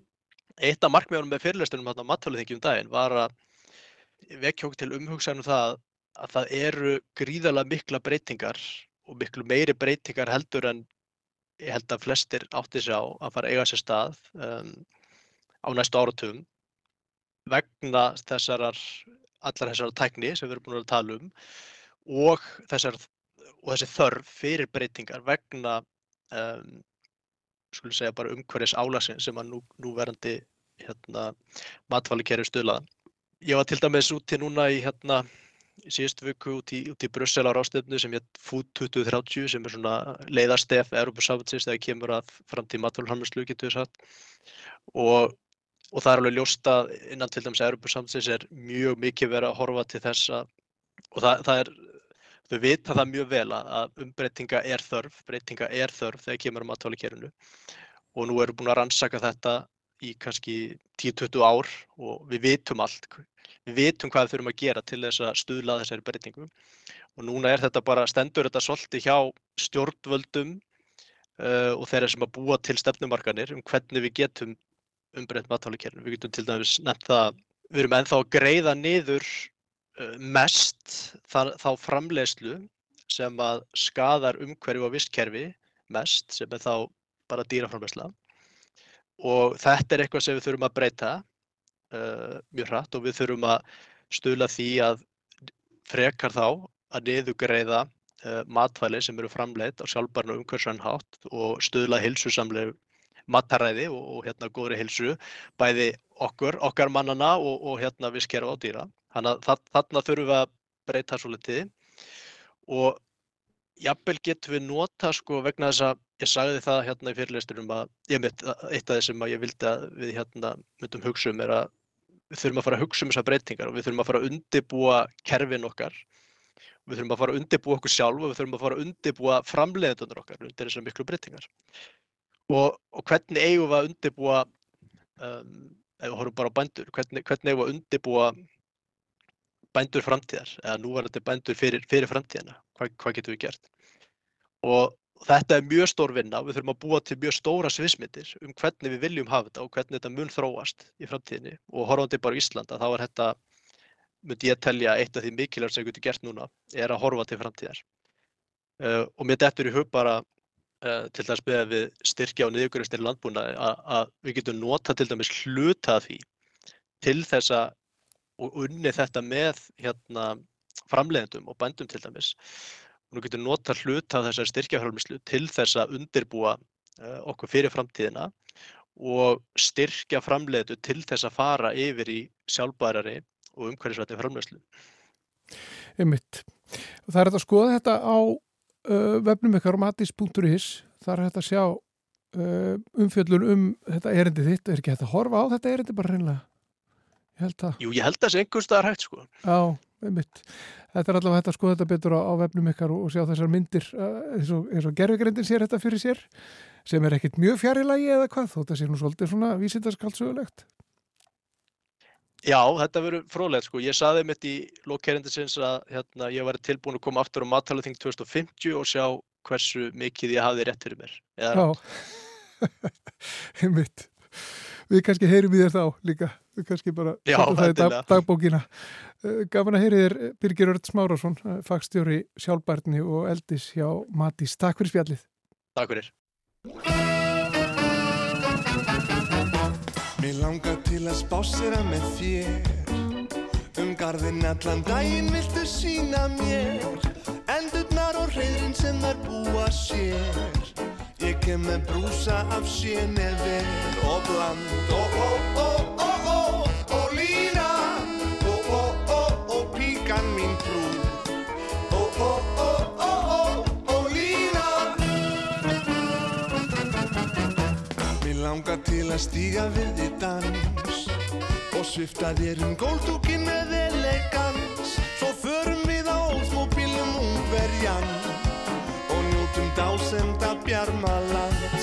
Speaker 6: eitt af markmiðunum með fyrirlestunum hérna á matvarafþingjum daginn var að okkur til umhugsanum það að það eru gríðarlega mikla breytingar og miklu meiri breytingar heldur en ég held að flestir átti sig á að fara að eiga sér stað um, á næstu áratugum vegna þessarar, allar þessar tækni sem við erum búin að tala um og, þessar, og þessi þörf fyrir breytingar vegna um, skulum segja bara umhverjus álasin sem að nú, núverandi hérna, matvæli kerfi stöðlaða. Ég var til dæmis úti núna í hérna í síðustu viku út í, í Brussel á rástefnu sem hétt Food 2030 sem er svona leiðarstef Európa-samvansins þegar kemur að framtíð matvælunarhamnarslu getur sagt. Og, og það er alveg ljósta innan til dæmis Európa-samvansins er mjög mikið verið að horfa til þessa og það, það er þau vita það mjög vel að umbreytinga er þörf, breytinga er þörf þegar kemur að matvælikerfinu og nú við búin að rannsaka þetta í kannski 10-20 ár og við vitum allt við vitum hvað við þurfum að gera til þess að stuðla þessari breytingu og núna er þetta bara, stendur þetta svolítið hjá stjórnvöldum uh, og þeirra sem að búa til stefnumarkanir um hvernig við getum umbreytt mattáleikernu. Við getum til dæmis nefnt það, við erum ennþá að greiða niður uh, mest þar, þá framleiðslu sem að skadar umhverju og vistkerfi mest, sem er þá bara dýraframleiðsla og þetta er eitthvað sem við þurfum að breyta uh, mjög hratt og við þurfum að stuðla því að frekar þá að niðugreiða uh, matvæli sem eru framleitt á sjálfbarn og umhverfisvæn hátt og stuðla hilsusamlegu mataræði og, og hérna góðri hilsu bæði okkur, okkar mannana og, og hérna við skerum á dýra. Þannig að þarna þurfum við að breyta svo litið og jafnvel getum við nota sko vegna þess að ég sagði það hérna í fyrirleistunum að ég mitt eitt af þessum að ég vildi að við hérna myndum hugsa um er að við þurfum að fara að hugsa um þessar breytingar og við þurfum að fara að undibúa kerfin okkar. Við þurfum að fara að undibúa okkur sjálf og við þurfum að fara að undibúa framleiðendunar okkar undir þessar miklu breytingar. Og, og hvernig eigum við að undibúa um, ef við horfum bara á bændur hvernig, hvernig eigum við að undibúa bændur framtíðar eða núverandi bændur fyrir, fyrir framtíðina hvað, hvað getum við gert? Og þetta er mjög stór vinna við þurfum að búa til mjög stóra sviðsmyndir um hvernig við viljum hafa þetta og hvernig þetta mun þróast í framtíðinni. Og horfandi bara í Íslanda þá er þetta, myndi ég telja, eitt af því mikilvægt sem við getum gert núna er að horfa til framtíðar. Uh, og mér dettur í hug bara uh, til þess að við styrkja á niðugurustir landbúnaði að við getum nota til dæmis hluta því til þess að og unni þetta með hérna, framleiðendum og bændum til dæmis og nú getur nota hlut af þessari styrkjafrálmislu til þess að undirbúa uh, okkur fyrir framtíðina og styrkja framleiðu til þess að fara yfir í sjálfbærari og umhverfisvætti framleyslu.
Speaker 1: Einmitt. Það er þetta að skoða þetta á uh, vefnum ykkar matis.is það er þetta að sjá uh, umfjöllun um þetta erindi þitt er ekki þetta að horfa á þetta erindi bara reynilega? Held það.
Speaker 6: Jú, ég held það sem einhverstað er hægt sko.
Speaker 1: Já, einmitt. Þetta er allavega hægt að skoða þetta betur á, á vefnum ykkar og, og sjá þessar myndir uh, eins og, og gerðugrindin sér þetta fyrir sér sem er ekkit mjög fjarilagi eða hvað þó þetta sé nú svolítið svona vísindarskaldsögulegt.
Speaker 6: Já, þetta verður frólægt sko. Ég saði mitt í lókerindisins að hérna, ég var tilbúin að koma aftur á matalaþing 2050 og sjá hversu mikið ég hafði rétt fyrir mér.
Speaker 1: Já, einmitt. Við kannski heyrum í þér þá líka. Við kannski bara
Speaker 6: setjum það
Speaker 1: í dag, dagbókina. Eh, Gafan að heyri þér Birgir Örd Smárásson eh, fagstjóri sjálfbærni og eldis hjá Matís. Takk fyrir spjallið.
Speaker 6: Takk fyrir.
Speaker 7: Mér langar til að spásera með þér. Um garðin allan daginn viltu sína mér. Endurnar og reyðrin sem þær búa sér kem með brúsa af sénever og bland og ó ó ó langa til að stíga við í dans og svifta þér um góldúkin með elegans svo förum við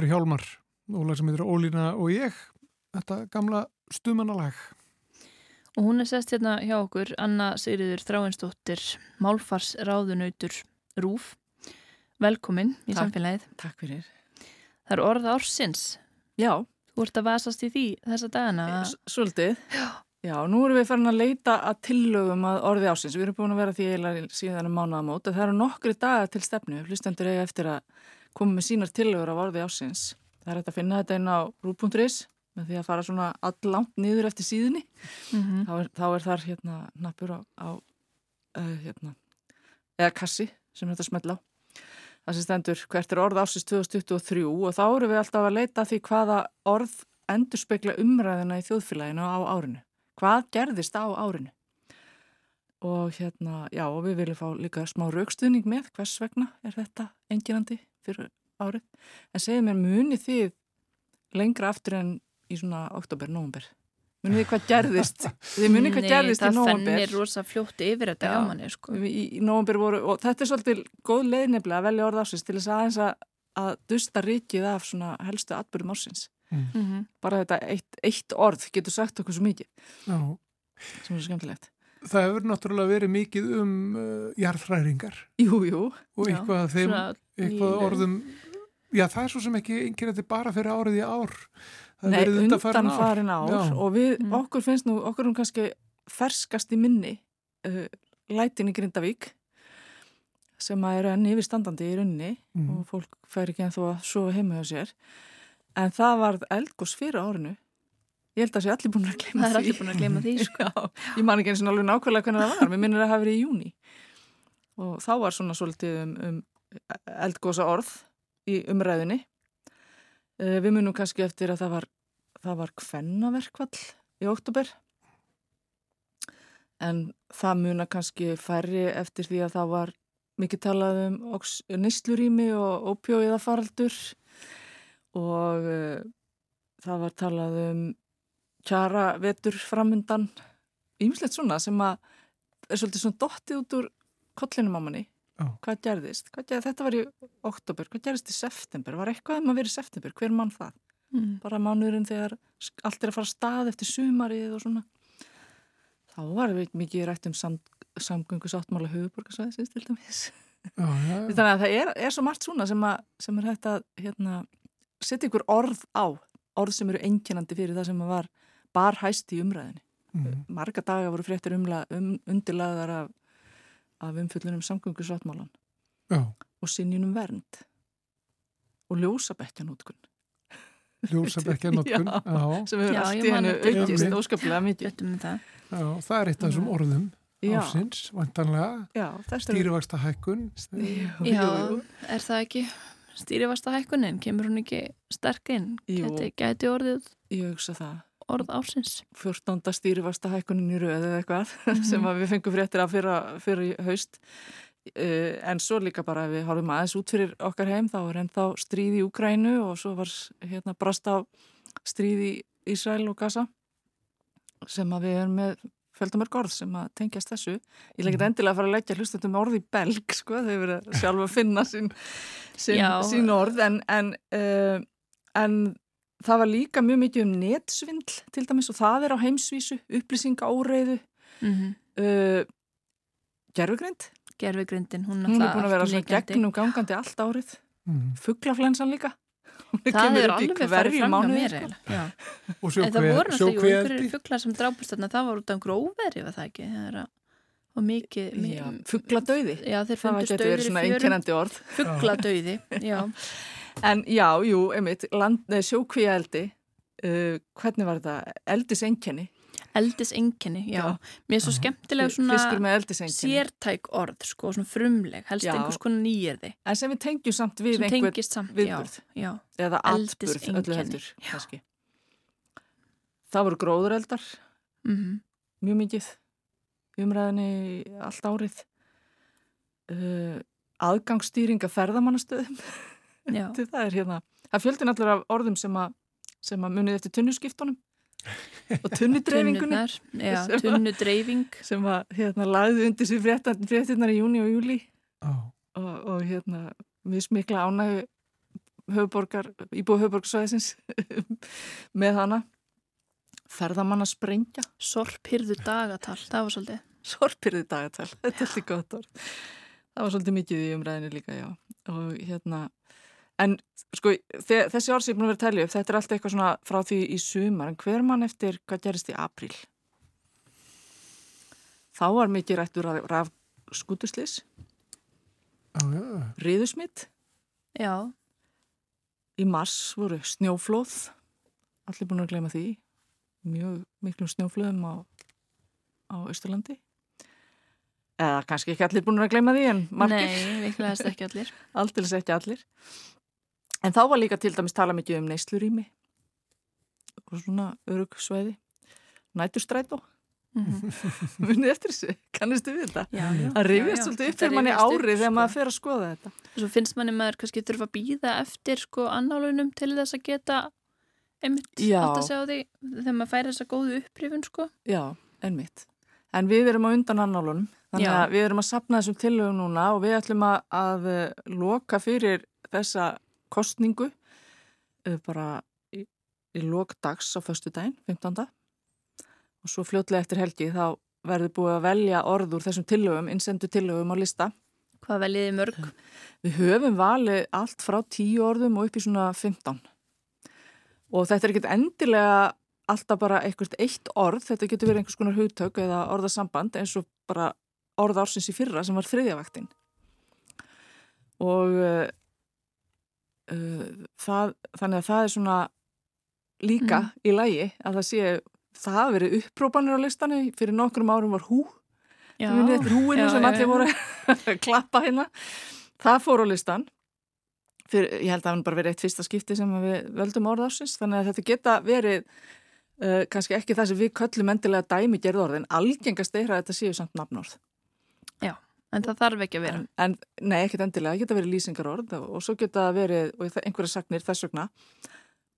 Speaker 1: Eru Hjálmar, ólag sem heitir Ólína og ég, þetta gamla stumannalag.
Speaker 2: Og hún er sest hérna hjá okkur, Anna Sigriður Þráinsdóttir, málfarsráðunautur Rúf. Velkomin í
Speaker 8: Takk.
Speaker 2: samfélagið.
Speaker 8: Takk fyrir.
Speaker 2: Það er orða ársins.
Speaker 8: Já,
Speaker 2: Þú ert að vasast í því þessa dagana.
Speaker 8: s- svolítið. Já, nú erum við farin að leita að tillögum að orði ásins. Við erum búin að vera því eiginlega síðan um mánaðamót og það eru nokkri dagar til stefnu. Hlustendur eiga eftir að koma með sínar tillögur af orði ásins. Það er hægt að finna þetta inn á rú.is með því að fara svona allangt niður eftir síðunni.
Speaker 2: Mm
Speaker 8: Þá er, þá er þar hérna nappur á, á uh, hérna, eða kassi sem þetta smetla á. Það sem stendur hvert er orð ásins 2023 og þá erum við alltaf að leita því hvaða orð endur spekla umræðina í þjóðfélaginu á árinu. Hvað gerðist á árinu? Og hérna, já, og við viljum fá líka smá raukstuðning með hvers vegna er þetta enginandi fyrir árið. En segið mér, munið þið lengra aftur en í svona oktober, nóvumber? Munið þið hvað gerðist? Þið munið hvað gerðist í
Speaker 2: það
Speaker 8: nóvumber?
Speaker 2: fennir rosa fljótt yfir þetta hjá manni, sko.
Speaker 8: í, í nóvambir voru, og þetta er svolítið góð leið nefnilega að velja orð ásins til þess aðeins að, að dusta rikið af svona helstu atbyrðum ásins.
Speaker 2: Mm
Speaker 8: Bara þetta eitt, eitt orð getur sagt okkur svo mikið,
Speaker 1: Já.
Speaker 8: sem er skemmtilegt.
Speaker 1: Það hefur náttúrulega verið mikið um uh, jarðfræringar
Speaker 8: Jú, jú,
Speaker 1: og
Speaker 2: Já,
Speaker 1: eitthvað af þeim, eitthvað orðum, já það er svo sem ekki einhverja þetta bara fyrir árið í ár. Það hefur
Speaker 8: nei,
Speaker 1: verið
Speaker 8: undan farin ár,
Speaker 1: Já.
Speaker 8: og við,
Speaker 2: Mm.
Speaker 8: okkur finnst nú, okkur um kannski ferskast í minni uh, lætin í Grindavík sem að eru enn yfirstandandi í runni
Speaker 1: Mm.
Speaker 8: og fólk fær ekki en þó að sofa heima hjá sér en það varð eldgós fyrir árinu ég held að sé allir búin að gleyma
Speaker 2: Það er
Speaker 8: því.
Speaker 2: allir búin að gleyma því, sko.
Speaker 8: Já, ég man ekki eins og alveg nákvæmlega hvernig það var. Mér minnir að það hafi verið í júni og þá var svona svolítið um, um eldgósa orð í umræðinni uh, við munum kannski eftir að það var það var kvennaverkvall í oktober en það muna kannski færri eftir því að það var mikið talað um neyslurými og opjóiðafaraldur og uh, það var talað um kjara vetur framundan. Ýmislegt svona sem að er svolítið svona dottið út úr kollinum á manni.
Speaker 1: Já.
Speaker 8: hvað gerðist, hvað gerðist, þetta var í oktober, hvað gerðist í september, var eitthvað um að vera í september, hver mann það?
Speaker 2: Mm.
Speaker 8: bara mánuðurinn þegar allt er að fara stað eftir sumarið og svona. Þá var við mikið rætt um sam, samgöngu sáttmála höfuborgarsvæðisins til dæmis.
Speaker 1: Já, já, já.
Speaker 8: þannig að það er, er svo margt svona sem, að, sem er hægt að hérna, setja ykkur orð á. Orð sem eru enginandi fyrir það sem var bar hæst í umræðinni
Speaker 1: Mm.
Speaker 8: marga daga voru fréttir umla, um, undirlaðar af, af umfyllunum samgöngu sáttmálan
Speaker 1: Já.
Speaker 8: og sinjunum vernd og
Speaker 1: ljósabekja notkun
Speaker 8: Já.
Speaker 1: já,
Speaker 8: sem hefur allt í hennu aukist óskaplega mikið.
Speaker 2: Það.
Speaker 1: já, það er eitt af þessum orðum
Speaker 8: Já,
Speaker 1: ásins, vantanlega stýrivaksta hækkun
Speaker 2: Já, er það ekki stýrifasta hækkunin? Kemur hún ekki sterk inn?
Speaker 8: Jú.
Speaker 2: Gæti, gæti orðið
Speaker 8: Ég hugsa það.
Speaker 2: Orð ásins?
Speaker 8: 14. stýrifasta hækkunin í röð eða eitthvað
Speaker 2: Mhm.
Speaker 8: sem að við fengum fréttir af í haust. Uh, en svo líka bara ef við horfum aðeins út fyrir okkar heim þá er ennþá stríð í Úkrænu og svo var hérna brast á stríð í Ísrael og Gaza sem að við erum með fjöldamörg orð sem að tengjast þessu. Ég legg
Speaker 2: Mhm.
Speaker 8: endilega að fara að leggja hlustundum orð í belg sko, þau verið sjálf að finna sín, sín, sín orð en, en, uh, en það var líka mjög mikið um netsvindl til dæmis og það er á heimsvísu, upplýsinga óreiðu,
Speaker 2: Mm -hmm.
Speaker 8: uh, gerfugrind,
Speaker 2: Gervigrindin, hún,
Speaker 8: hún er búin að vera gegnum gangandi allt árið,
Speaker 1: mm.
Speaker 8: fugglaflensan líka.
Speaker 2: Það er alveg farið fram hjá
Speaker 8: mánuði,
Speaker 2: mér
Speaker 8: sko.
Speaker 2: eiginlega. Já.
Speaker 1: og
Speaker 2: En það voru náttúrulega einhverjir fugglar sem drápust þarna, það var út af einhverju óveri var það ekki, það er að og mikið,
Speaker 8: fuggladauði, það getur verið svona
Speaker 2: fjörum
Speaker 8: einkennandi orð.
Speaker 2: fuggladauði, já,
Speaker 8: En já, jú, einmitt, sjókvíaeldi, uh, hvernig var þetta, eldiseinkenni,
Speaker 2: eldisengjenni, já. mér er svo skemmtilega svona sértæk orð, sko, svona frumleg helst
Speaker 8: Já.
Speaker 2: einhvers konar nýjirði
Speaker 8: En sem við tengjum samt við einhver viðburð.
Speaker 2: já, já,
Speaker 8: eða atburð öllu heldur,
Speaker 2: Já.
Speaker 8: kannski. Það voru gróðureldar,
Speaker 2: mm
Speaker 8: mjög mikið, umræðinni allt árið. Uh, aðgangsstýring af ferðamannastöðum,
Speaker 2: já.
Speaker 8: það er hérna, það fjöldin allir af orðum sem að, sem að munið eftir tunnuskiptunum og að-
Speaker 2: tunnudreifing.
Speaker 8: sem að hérna lagði undir sér fréttinnar í júni og júli
Speaker 1: Já.
Speaker 8: og, og hérna mismikla ánægu höfuborgar, íbúið höfuborgarsvæðisins með hana. Ferðamanna sprengja.
Speaker 2: Sorphyrðu dagatal, það var svolítið.
Speaker 8: Sorpirði dagatal, þetta er alltaf gott orð. Það var svolítið mikið í umræðinu líka já, og hérna en sko, þe- þessi orð sem ég er búin að vera að telja upp þetta er alltaf eitthvað svona frá því í sumar. En hver mann eftir hvað gerist í apríl? Þá var mikið rættur af, af skutuslis
Speaker 1: Já, já,
Speaker 8: riðusmitt
Speaker 2: já,
Speaker 8: Í mars voru snjóflóð, allir búin að gleyma því, mjög miklum snjóflöðum á, á Östurlandi. Eða kannski ekki allir búin að gleyma því en margir,
Speaker 2: nei, líklegast ekki allir.
Speaker 8: Aldrei ekki allir. En þá var líka til dæmis tala mikið um neyslurými og svona örugsvæði, næturstrætó,
Speaker 2: Mhm.
Speaker 8: munið eftir þessu, kannistu við þetta?
Speaker 2: já, já,
Speaker 8: Það rifjast svolítið upp fyrir manni árið þegar
Speaker 2: sko.
Speaker 8: maður fer að skoða þetta.
Speaker 2: Svo finnst manni maður kannski þurfa að býða eftir sko annálunum til þess að geta einmitt að segja á því þegar maður færi þessa góðu upprifun sko.
Speaker 8: Já, einmitt. En við erum á undan annálunum, þannig
Speaker 2: Já.
Speaker 8: að við erum að sapna þessum tillögum núna og við ætlum að, að eh, loka fyrir þessa kostningu uh, bara í, í lok dags á föstu daginn, 15. Og svo fljótlega eftir helgi þá verður búið að velja orð úr þessum tillögum, innsendu tillögum á lista.
Speaker 2: Hvað veljiði mörg?
Speaker 8: Við höfum valið allt frá 10 orðum og upp í svona 15. Og þetta er ekkert endilega alltaf bara eitthvað eitt orð, þetta getur verið einhvers konar hugtök eða orðasamband eins og bara orð ársins í fyrra sem var þriðjavaktin. Og uh, það, þannig að það er svona líka í lægi að það sé, það hafi verið upprópanir á listanum, fyrir nokkrum árum var hú
Speaker 2: Já,
Speaker 8: húinu
Speaker 2: já,
Speaker 8: sem allir voru að klappa hérna. Það fór á listan. Fyrir, ég held að hann bara verið eitt fyrsta skipti sem við völdum orðarsins. Þannig að þetta geta verið uh, kannski ekki það sem við köllum endilega dæmi gerð orðin. Algengast er að þetta séu samt nafnorð.
Speaker 2: En það þarf ekki að vera.
Speaker 8: En, en nei, ekkert endilega. Það geta verið lýsingarorð og, svo geta verið, og einhverja sagnir þess vegna.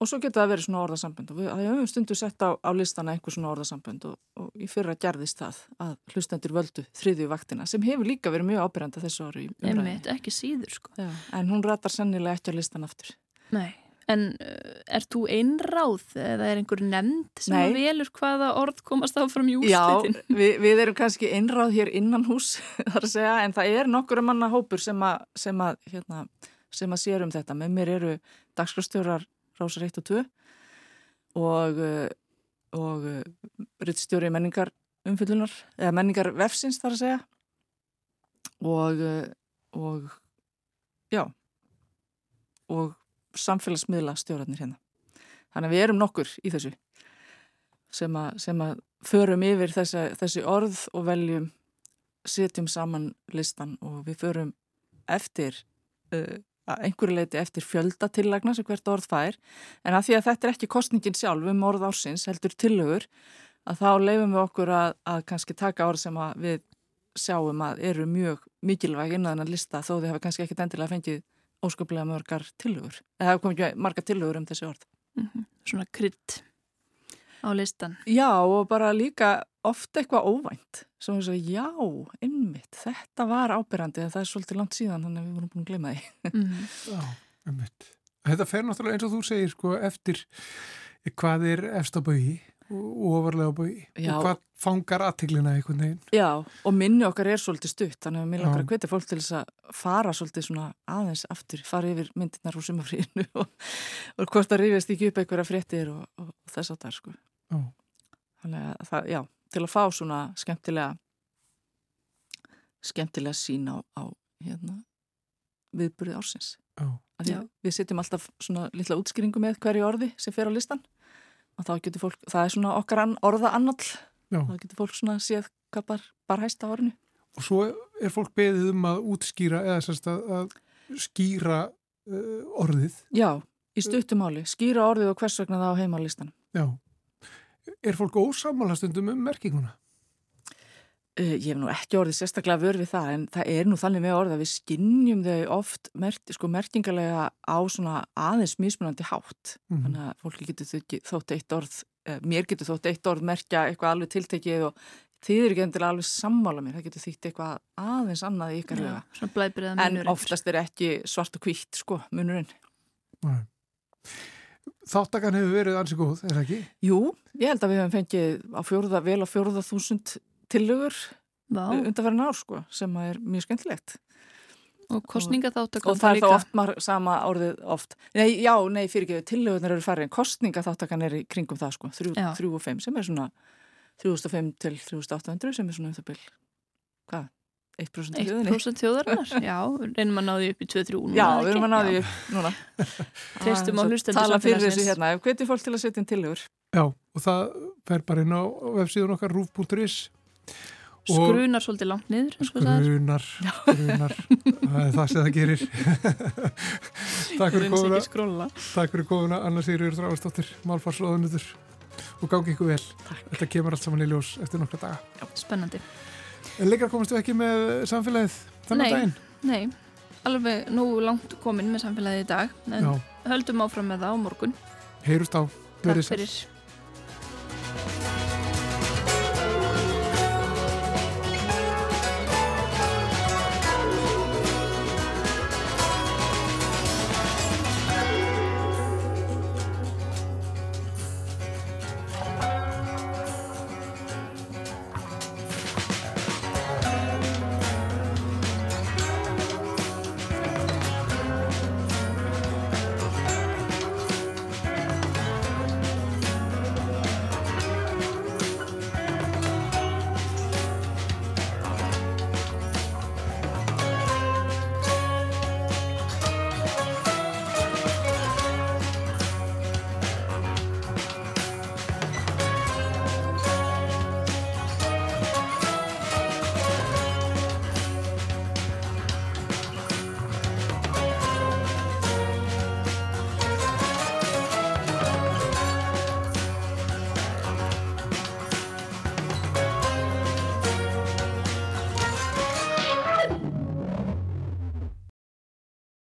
Speaker 8: Og svo geta verið svona orðasambönd við höfum stundu sett á, á listana einhver svona orðasambönd og, og í fyrra gerðist það að hlustendur völdu þriðju vaktina sem hefur líka verið mjög ábyrjandi þessu ári í umræðinni.
Speaker 2: Einmitt, ekki síður sko.
Speaker 8: Já, en hún ratar sennilega ekki á listan aftur.
Speaker 2: Nei. En uh, er þú einráð eða er einhver nefnd sem
Speaker 8: Nei.
Speaker 2: velur hvaða orð komast áfram í
Speaker 8: Já,
Speaker 2: úrslitin?
Speaker 8: við, við erum kannski einráð hér innan hús, þar að segja, en það er nokkur manna hópur sem að, sem að, hérna, sem að sér um þetta. Með mér eru dagskrastjórar Rásar 1 og 2 og, uh, og rittstjóri menningar umfyllunar, eða menningar vefsins þar að segja og, og já og samfélagsmiðla stjórarnir hérna. Þannig að við erum nokkur í þessu sem að, sem að förum yfir þessa, þessi orð og veljum setjum saman listan og við förum eftir uh, einhverju leiti eftir fjöldatillagna sem hvert orð fær en að því að þetta er ekki kostningin sjálf um orð ársins heldur tillögur að þá leifum við okkur að, að kannski taka orð sem við sjáum að eru mjög mikilvæg innan að lista þó þið hafa kannski ekkit endilega fengið óskaplega mörgar tillögur eða hafa komið margar tillögur um þessi orð
Speaker 2: mm -hmm. Svona krydd á listan
Speaker 8: Já og bara líka ofta eitthvað óvænt sem við svo, já, innmitt þetta var ábyrrandi en það er svolítið langt síðan þannig að við vorum búin að glema því
Speaker 2: mm -hmm.
Speaker 1: Já, innmitt Þetta fer náttúrulega eins og þú segir sko eftir hvað er efstabögi og ofarlega bói og hvað fangar aðtiklina einhvern veginn.
Speaker 8: Já, og minni okkar er svolítið stutt, þannig að mér langar að hvita fólk til þess að fara svolítið svona aðeins aftur, fara yfir myndirnar úr sumafríinu og, og hvort að rífist ekki upp einhverja fréttir og, og, þess að það, sko.
Speaker 1: Já.
Speaker 8: Þannig að það, já, til að fá svona skemmtilega skemmtilega sín á, á hérna, viðburði ársins.
Speaker 1: Já.
Speaker 8: Við setjum alltaf svona litla útskýringu með hverju orði sem fer á listan og þá getur fólk, það er svona okkar orða annall, þá getur fólk svona séð hvað bar, bar hæsta orðinu.
Speaker 1: Og svo er fólk beðið um að útskýra eða sérst að, að skýra uh, orðið.
Speaker 8: Já, í stuttumáli, skýra orðið og hvers vegna það á heimalistan.
Speaker 1: Já, er fólk ósamála stundum um merkinguna?
Speaker 8: Uh, ég hef nú ekki orðið sérstaklega vörð við það en það er nú þannig með orðið að við skinnjum þau oft mert, sko, merkingarlega á svona aðeins mismunandi hátt. Mm. Þannig að fólki getur þótt eitt orð, uh, mér getur þótt eitt orð merkja eitthvað alveg tiltekið og þið eru ekki endilega alveg sammála mér, það getur þýtt eitthvað aðeins annað í ykkar
Speaker 2: munurinn.
Speaker 8: En oftast er ekki svart og hvitt, sko, munurinn.
Speaker 1: Nei. Þáttakann hefur verið ansið góð, er það ekki?
Speaker 8: Jú, ég held að við hefum fengið á fjórða, vel á fjórða þúsund tillögur undanferðin ár sko sem er mjög skemmtilegt.
Speaker 2: Og kostningaþáttakana
Speaker 8: og það er þá oft mar, sama orðið oft. Nei, já, nei, fyrir ekki, tillögunar eru færri en kostningaþáttakan er í kringum það sko 3 og 5 sem er svona 3005 til 3800 sem er svona um það byrj hvað? 1% þjóðinni?
Speaker 2: 1% þjóðarinnar, já, reynum að ná því upp í 2-3 núna
Speaker 8: Já, við erum að ná því upp núna.
Speaker 2: Treystum á hlustendur
Speaker 8: Tala fyrir þessu hérna, hvetið fólk til að setja inn tillögur.
Speaker 1: Já, og það fer bara inn á vefsíðun okkar rúf.is
Speaker 2: Skrunar svolítið langt niður
Speaker 1: Skrunar, skrunar. Það er það sem það gerir. Takk fyrir kofuna Takk fyrir kofuna, Anna Sýriður Þráðarsdóttir Málfarsróðunutur og gangi ykkur vel.
Speaker 8: Takk.
Speaker 1: Þetta kemur allt saman í ljós eftir nokkra daga.
Speaker 2: Já, Spennandi.
Speaker 1: En leikar komast við ekki með samfélagið þannig daginn?
Speaker 2: Nei, alveg nú langt komin með samfélagið í dag en Já. höldum áfram með það á morgun.
Speaker 1: Heyrust á,
Speaker 2: verið sér